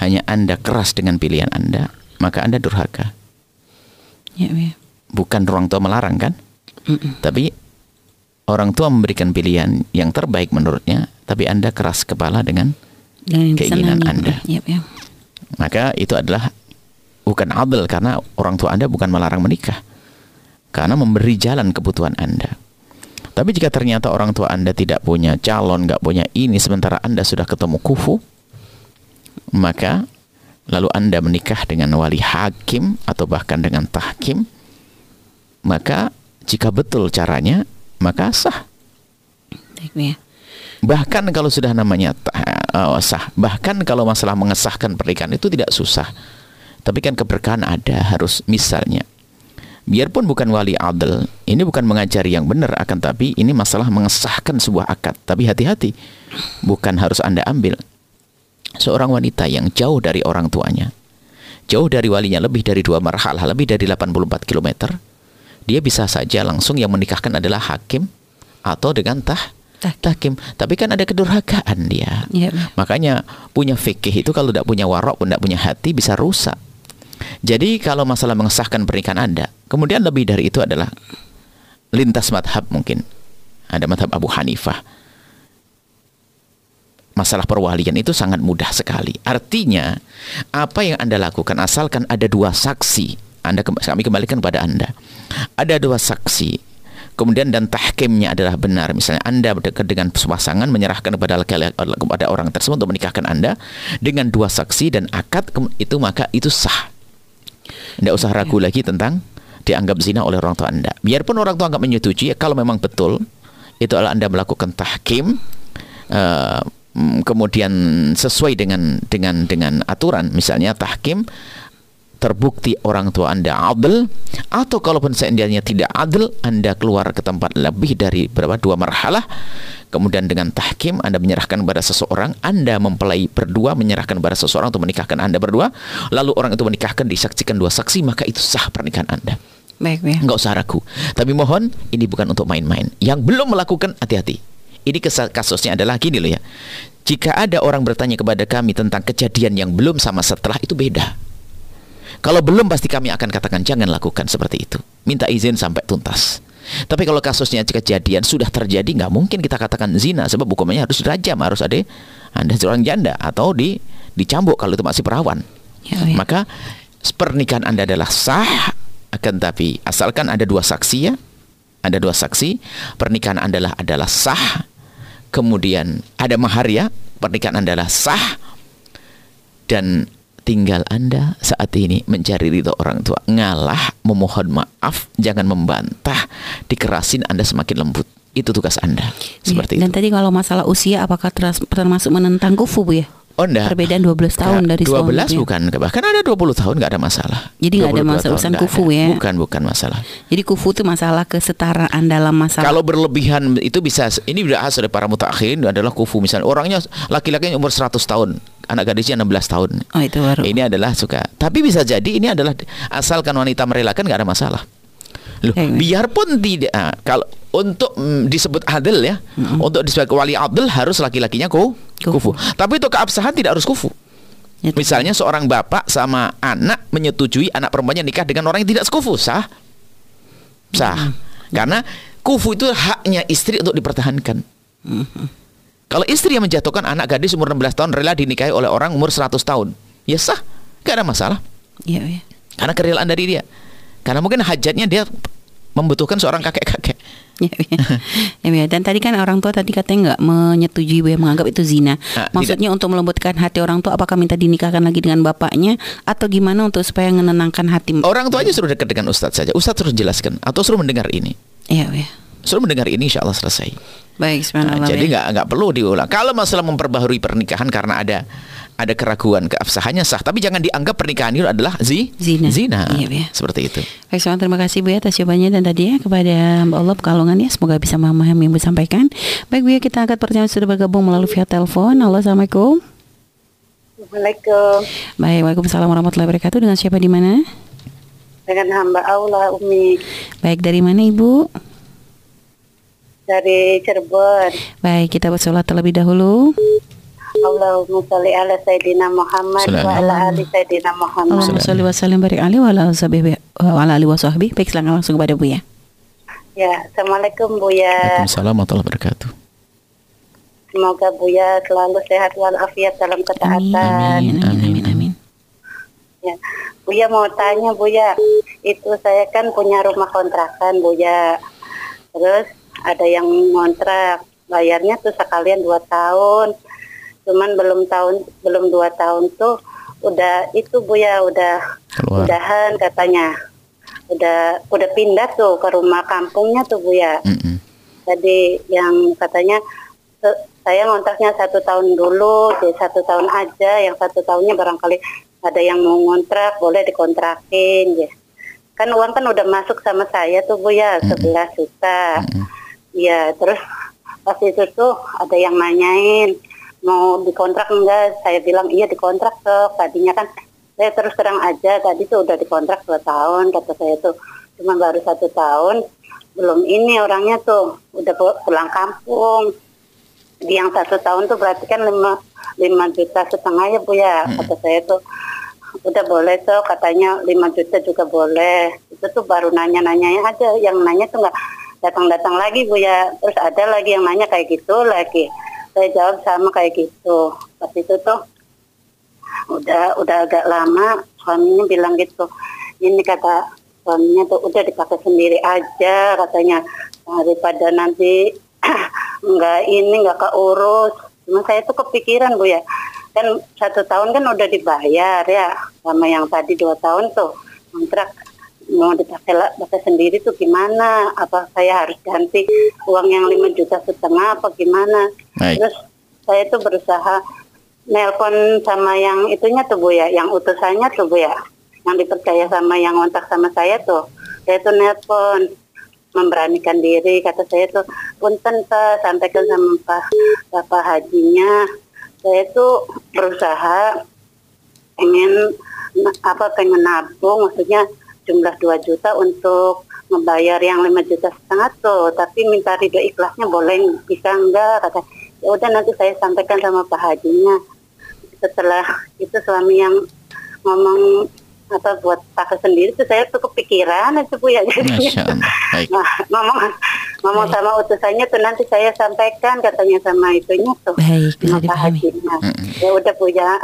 hanya Anda keras dengan pilihan Anda, maka Anda durhaka. Ya, ya. Bukan orang tua melarang kan? Mm-mm. Tapi orang tua memberikan pilihan yang terbaik menurutnya, tapi Anda keras kepala dengan Dengan Keinginan. Anda. Ya, ya. maka itu adalah bukan adil karena orang tua Anda bukan melarang menikah. Karena memberi jalan kebutuhan Anda. Tapi jika ternyata orang tua Anda tidak punya calon, nggak punya ini sementara Anda sudah ketemu kufu, maka lalu Anda menikah dengan wali hakim atau bahkan dengan tahkim, maka jika betul caranya, maka sah. Baik, ya. Bahkan kalau sudah namanya uh, sah, bahkan kalau masalah mengesahkan pernikahan itu tidak susah. Tapi kan keberkahan ada harus misalnya. Biarpun bukan wali adil, ini bukan mengajari yang benar akan tapi ini masalah mengesahkan sebuah akad. Tapi hati-hati, bukan harus Anda ambil seorang wanita yang jauh dari orang tuanya, jauh dari walinya lebih dari dua marhalah, lebih dari 84 km, dia bisa saja langsung yang menikahkan adalah hakim atau dengan tah tahkim. Tapi kan ada kedurhakaan dia. Ya, Bu. Makanya punya fikih itu kalau tidak punya warok pun tidak punya hati bisa rusak. Jadi kalau masalah mengesahkan pernikahan Anda, kemudian lebih dari itu adalah lintas madhab mungkin. Ada madhab Abu Hanifah. Masalah perwalian itu sangat mudah sekali. Artinya, apa yang Anda lakukan asalkan ada dua saksi. Anda kami kembalikan pada Anda. Ada dua saksi kemudian dan tahkimnya adalah benar misalnya anda berdekat dengan pasangan menyerahkan kepada kepada orang tersebut untuk menikahkan anda dengan dua saksi dan akad itu maka itu sah tidak usah ragu lagi tentang dianggap zina oleh orang tua anda biarpun orang tua anggap menyetujui ya, kalau memang betul itu adalah anda melakukan tahkim mm, kemudian sesuai dengan dengan dengan aturan misalnya tahkim terbukti orang tua Anda adil atau kalaupun seandainya tidak adil Anda keluar ke tempat lebih dari berapa dua marhalah. Kemudian dengan tahkim Anda menyerahkan kepada seseorang Anda mempelai berdua menyerahkan kepada seseorang untuk menikahkan Anda berdua lalu orang itu menikahkan disaksikan dua saksi maka itu sah pernikahan Anda. Baik, ya. nggak usah ragu. Tapi mohon ini bukan untuk main-main. Yang belum melakukan hati-hati ini kasusnya adalah gini loh ya jika ada orang bertanya kepada kami tentang kejadian yang belum sama setelah itu beda kalau belum pasti kami akan katakan jangan lakukan seperti itu. Minta izin sampai tuntas. Tapi kalau kasusnya kejadian sudah terjadi nggak mungkin kita katakan zina sebab hukumannya harus rajam, harus ada Anda seorang janda atau di dicambuk kalau itu masih perawan. Ya, ya. Maka pernikahan Anda adalah sah akan tapi asalkan ada dua saksi ya. Ada dua saksi, pernikahan Anda adalah adalah sah. Kemudian ada mahar ya, pernikahan Anda adalah sah. Dan tinggal Anda saat ini mencari ridho orang tua. Ngalah, memohon maaf, jangan membantah, dikerasin Anda semakin lembut. Itu tugas Anda. Seperti Dan itu. tadi kalau masalah usia apakah termasuk menentang kufu Bu ya? Oh enggak. Perbedaan 12 tahun dari 12 suami. bukan, bahkan ada 20 tahun nggak ada masalah. Jadi nggak ada 22 masalah urusan kufu ya? Bukan, bukan masalah. Jadi kufu itu masalah kesetaraan dalam masalah. Kalau berlebihan itu bisa ini dibahas oleh para mutakhirin adalah kufu misalnya orangnya laki-lakinya umur 100 tahun, anak gadisnya 16 tahun. oh itu baru. Ini adalah suka. Tapi bisa jadi ini adalah asalkan wanita merelakan nggak ada masalah. Loh, baik. biarpun tidak ah, kalau untuk mm, disebut adil ya, untuk disebut wali adil harus laki-lakinya ku, Kufu. kufu. Tapi untuk keabsahan tidak harus kufu. Ya, Misalnya seorang bapak sama anak menyetujui anak perempuannya nikah dengan orang yang tidak sekufu, sah? Sah. Karena kufu itu haknya istri untuk dipertahankan. Kalau istri yang menjatuhkan anak gadis umur 16 tahun rela dinikahi oleh orang umur 100 tahun, ya sah, gak ada masalah. Iya, iya. Karena kerelaan dari dia. Karena mungkin hajatnya dia membutuhkan seorang kakek-kakek. Ya, ya. Dan tadi kan orang tua tadi katanya nggak menyetujui Bu, ya, menganggap itu zina. Nah, Maksudnya untuk melembutkan hati orang tua, apakah minta dinikahkan lagi dengan bapaknya atau gimana untuk supaya menenangkan hati? Orang tuanya suruh dekat dengan ustadz saja. Ustadz terus jelaskan atau suruh mendengar ini. Iya, ya. Suruh mendengar ini insya Allah selesai. Baik, Nah, jadi ya. nggak nggak perlu diulang. Kalau masalah memperbaharui pernikahan karena ada ada keraguan keabsahannya sah, tapi jangan dianggap pernikahan itu adalah zi, Zina. zina. Iya, iya. Seperti itu. Baik, Soal terima kasih Bu ya atas jawabannya dan tadi ya kepada Mbak Allah Pekalongan ya semoga bisa memahami yang Ibu sampaikan. Baik Bu ya kita angkat pertanyaan sudah bergabung melalui via telepon. Halo Assalamualaikum. Assalamualaikum Baik, Waalaikumsalam warahmatullahi wabarakatuh. Dengan siapa di mana? dengan hamba Allah Umi Baik, dari mana Ibu? Dari Cirebon. Baik, kita bersolat terlebih dahulu. Allahumma sholli ala Sayyidina Muhammad wa ala ali Sayyidina Muhammad. Allahumma sholli wa sallim barik alaihi wa ala sahbihi wa ala alihi wa sahbihi. Baik, silakan langsung kepada Bu ya. Ya, Assalamualaikum Buya. Waalaikumsalam warahmatullahi wabarakatuh. Semoga Buya selalu sehat walafiat dalam ketaatan. Amin, amin, amin, amin. Ya. Buya mau tanya Buya, itu saya kan punya rumah kontrakan Buya. Terus ada yang ngontrak, bayarnya tuh sekalian dua tahun. Cuman belum tahun belum dua tahun tuh udah itu Buya udah Keluar. udahan katanya. Udah udah pindah tuh ke rumah kampungnya tuh Buya. Mm-mm. Jadi yang katanya "Se- saya ngontraknya satu tahun dulu, di satu tahun aja, yang satu tahunnya barangkali ada yang mau ngontrak, boleh dikontrakin, ya. Kan uang kan udah masuk sama saya tuh Bu ya, 11 juta. Iya, terus pas itu tuh ada yang nanyain mau dikontrak enggak? Saya bilang iya dikontrak sok. Tadinya kan saya terus terang aja tadi tuh udah dikontrak dua tahun kata saya tuh. Cuma baru satu tahun belum ini orangnya tuh udah pu- pulang kampung. Di yang satu tahun tuh berarti kan lima lima juta setengah ya bu ya kata saya tuh. Udah boleh tuh katanya. Lima juta juga boleh. Itu tuh baru nanya nanyanya aja yang nanya tuh nggak datang datang lagi bu ya. Terus ada lagi yang nanya kayak gitu lagi. Saya jawab sama kayak gitu. Pas itu tuh udah udah agak lama suaminya bilang gitu. Ini kata suaminya tuh udah dipakai sendiri aja katanya. Daripada nanti nggak ini nggak keurus. Cuma saya tuh kepikiran bu ya. Kan satu tahun kan udah dibayar ya. Sama yang tadi dua tahun tuh kontrak mau dipakai pakai sendiri tuh gimana? Apa saya harus ganti uang yang lima juta setengah apa gimana? Baik. terus saya tuh berusaha nelpon sama yang itunya tuh bu ya, yang utusannya tuh bu ya, yang dipercaya sama yang kontak sama saya tuh, saya tuh nelpon memberanikan diri kata saya tuh punten pak sampaikan sama pak bapak hajinya. Saya tuh berusaha pengen na- apa pengen nabung maksudnya jumlah 2 juta untuk membayar yang 5 juta setengah tuh tapi minta ridho ikhlasnya boleh bisa enggak kata ya udah nanti saya sampaikan sama Pak Hajinya setelah itu suami yang ngomong apa buat pakai sendiri tuh saya tuh kepikiran itu bu ya. Baik. Nah, ngomong ngomong sama utusannya tuh nanti saya sampaikan katanya sama itunya tuh Baik, bisa sama Pak. Ya udah Bu ya,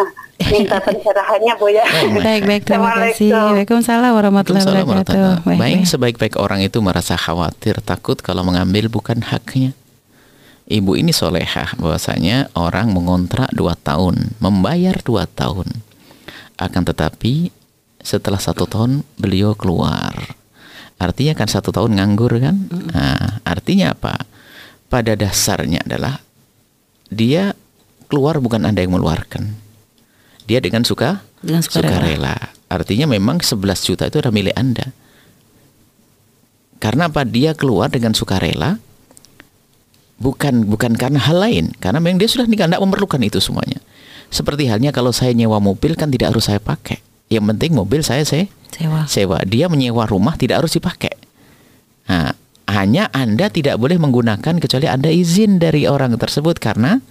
minta pencerahannya Bu ya. Baik, baik, terima kasih. Waalaikumsalam warahmatullahi wabarakatuh. Baik, Baik, baik. sebaik-baik orang itu merasa khawatir, takut kalau mengambil bukan haknya. Ibu ini solehah bahwasanya orang mengontrak dua tahun, membayar dua tahun. Akan tetapi setelah satu tahun beliau keluar. Artinya kan satu tahun nganggur kan? Nah, artinya apa? Pada dasarnya adalah dia keluar bukan Anda yang mengeluarkan. Dia dengan suka Dengan sukarela. sukarela. Artinya memang 11 juta itu adalah milik Anda. Karena apa? Dia keluar dengan sukarela bukan bukan karena hal lain, karena memang dia sudah nikah tidak memerlukan itu semuanya. Seperti halnya kalau saya nyewa mobil kan tidak harus saya pakai. Yang penting mobil saya saya Sewa. sewa. Dia menyewa rumah tidak harus dipakai. Nah, hanya Anda tidak boleh menggunakan kecuali Anda izin dari orang tersebut karena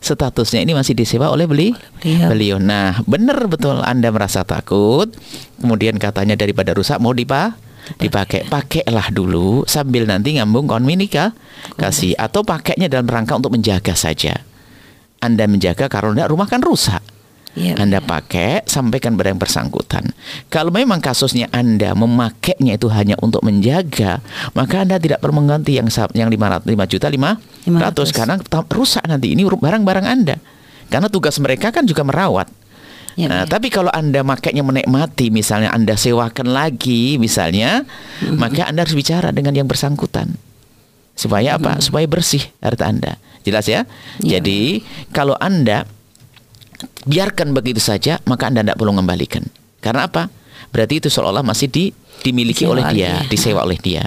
statusnya ini masih disewa oleh beli beliau. beliau. Nah, benar betul Anda merasa takut, kemudian katanya daripada rusak mau dipa dipakai, pakailah dulu sambil nanti ngambung komunika kasih atau pakainya dalam rangka untuk menjaga saja. Anda menjaga tidak rumah kan rusak. Iya, Anda pakai, sampaikan pada yang bersangkutan. Kalau memang kasusnya Anda memakainya itu hanya untuk menjaga, maka Anda tidak perlu mengganti yang yang 500 5 juta 500 500. karena rusak nanti ini barang-barang Anda. Karena tugas mereka kan juga merawat. Iya, Nah, iya. tapi kalau Anda makainya menikmati, misalnya Anda sewakan lagi, misalnya, Mm-hmm. maka Anda harus bicara dengan yang bersangkutan. Supaya apa? Mm-hmm. Supaya bersih harta Anda. Jelas ya? Iya. Jadi, kalau Anda biarkan begitu saja, maka Anda tidak perlu mengembalikan. Karena apa? Berarti itu seolah-olah masih di, dimiliki Disewa oleh dia, dia. disewa oleh dia.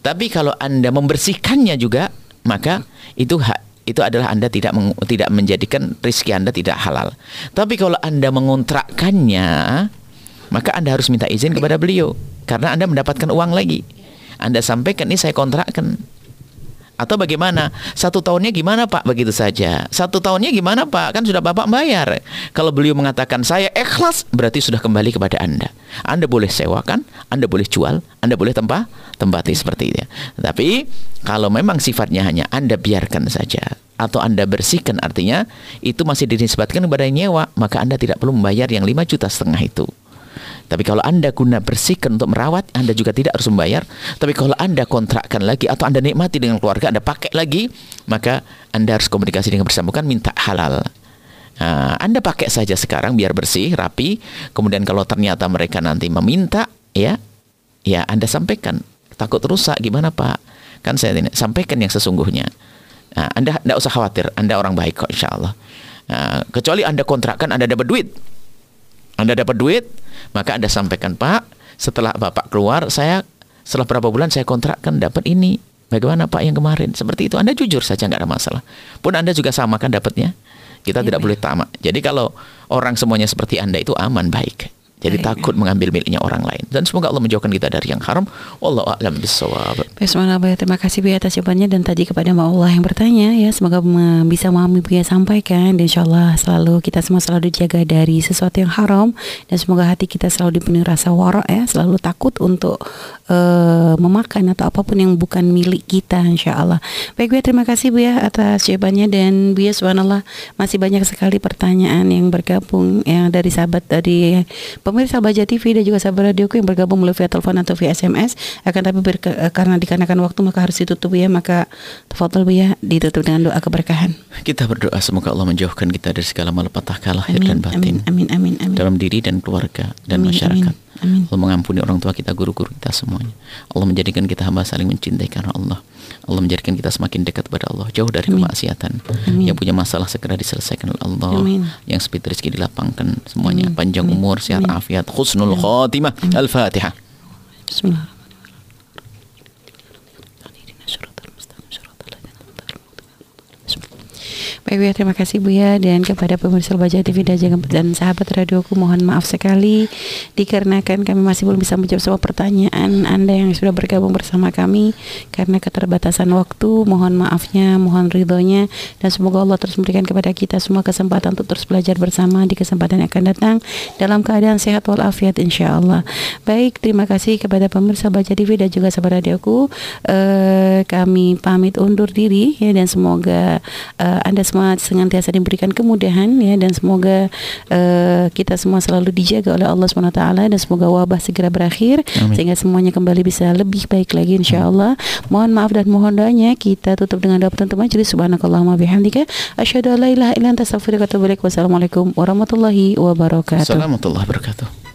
Tapi kalau Anda membersihkannya juga, maka itu hak itu adalah Anda tidak meng- tidak menjadikan rizki Anda tidak halal. Tapi kalau Anda mengontrakkannya, maka Anda harus minta izin kepada beliau karena Anda mendapatkan uang lagi. Anda sampaikan ini saya kontrakkan. Atau bagaimana? Satu tahunnya gimana Pak? Begitu saja. Satu tahunnya gimana Pak? Kan sudah Bapak bayar. Kalau beliau mengatakan saya ikhlas, berarti sudah kembali kepada Anda. Anda boleh sewakan, Anda boleh jual, Anda boleh tempah, tempati seperti itu. Tapi kalau memang sifatnya hanya Anda biarkan saja atau Anda bersihkan artinya itu masih dinisbatkan kepada nyewa, maka Anda tidak perlu membayar yang 5 juta setengah itu. Tapi kalau Anda guna bersihkan untuk merawat, Anda juga tidak harus membayar. Tapi kalau Anda kontrakkan lagi atau Anda nikmati dengan keluarga, Anda pakai lagi, maka Anda harus komunikasi dengan bersangkutan minta halal. Nah, anda pakai saja sekarang biar bersih, rapi. Kemudian kalau ternyata mereka nanti meminta, ya, ya Anda sampaikan. Takut rusak gimana Pak? Kan saya ini sampaikan yang sesungguhnya. Nah, anda tidak usah khawatir, Anda orang baik kok insya Allah. Nah, kecuali Anda kontrakkan, Anda dapat duit. Anda dapat duit, maka Anda sampaikan, Pak, setelah Bapak keluar, saya setelah berapa bulan saya kontrakkan dapat ini. Bagaimana Pak yang kemarin? Seperti itu. Anda jujur saja nggak ada masalah. Pun Anda juga sama kan dapatnya. Kita tidak boleh tamak. Jadi kalau orang semuanya seperti Anda itu aman, baik. Jadi Baik. takut mengambil miliknya orang lain. Dan semoga Allah menjauhkan kita dari yang haram. Wallahu a'lam bishawab. Bismillah Buya, terima kasih Buya atas jawabannya dan tadi kepada Mbak Allah yang bertanya ya semoga bisa memahami Buya sampaikan dan insya Allah selalu kita semua selalu dijaga dari sesuatu yang haram dan semoga hati kita selalu dipenuhi rasa wara ya selalu takut untuk eh, memakan atau apa pun yang bukan milik kita insya Allah baik Buya terima kasih Buya atas jawabannya dan Buya subhanallah masih banyak sekali pertanyaan yang bergabung yang dari sahabat dari pemirsa Baja TV dan juga sahabat radioku yang bergabung melalui via telepon atau via SMS akan tapi berke- eh, karena dikarenakan waktu maka harus ditutup ya maka tafadhol ya ditutup dengan doa keberkahan Kita berdoa semoga Allah menjauhkan kita dari segala malapetaka lahir dan amin batin. amin amin amin amin dalam diri dan keluarga dan Amin, masyarakat. amin, amin. Allah mengampuni orang tua kita, guru-guru kita semuanya. Allah menjadikan kita hamba saling mencintai karena Allah. Allah menjadikan kita semakin dekat kepada Allah, jauh dari Amin. kemaksiatan. Amin. Yang punya masalah segera diselesaikan oleh Allah. Amin. Yang speed rezeki dilapangkan semuanya. Amin. Panjang Amin. umur, sehat Amin. afiat, husnul khatimah. Al-Fatihah. Bismillah Baik ya, terima kasih Bu ya. Dan kepada pemirsa Baja TV dan sahabat radioku mohon maaf sekali dikarenakan kami masih belum bisa menjawab semua pertanyaan Anda yang sudah bergabung bersama kami. Karena keterbatasan waktu mohon maafnya mohon ridhonya. Dan semoga Allah terus memberikan kepada kita semua kesempatan untuk terus belajar bersama di kesempatan yang akan datang dalam keadaan sehat walafiat insya Allah baik terima kasih kepada pemirsa Baja TV dan juga sahabat radioku eh, kami pamit undur diri ya dan semoga eh, anda semua senantiasa diberikan kemudahan ya. Dan semoga eh, kita semua selalu dijaga oleh Allah SWT dan semoga wabah segera berakhir Amin. sehingga semuanya kembali bisa lebih baik lagi insya Allah mohon maaf dan mohon doanya. Kita tutup dengan doa penutup majelis subhanakallahumma bihamdika asyhadu an la ilaha illa anta astaghfiruka wa atubu ilaik. Wassalamualaikum warahmatullahi wabarakatuh. Assalamualaikum warahmatullahi wabarakatuh.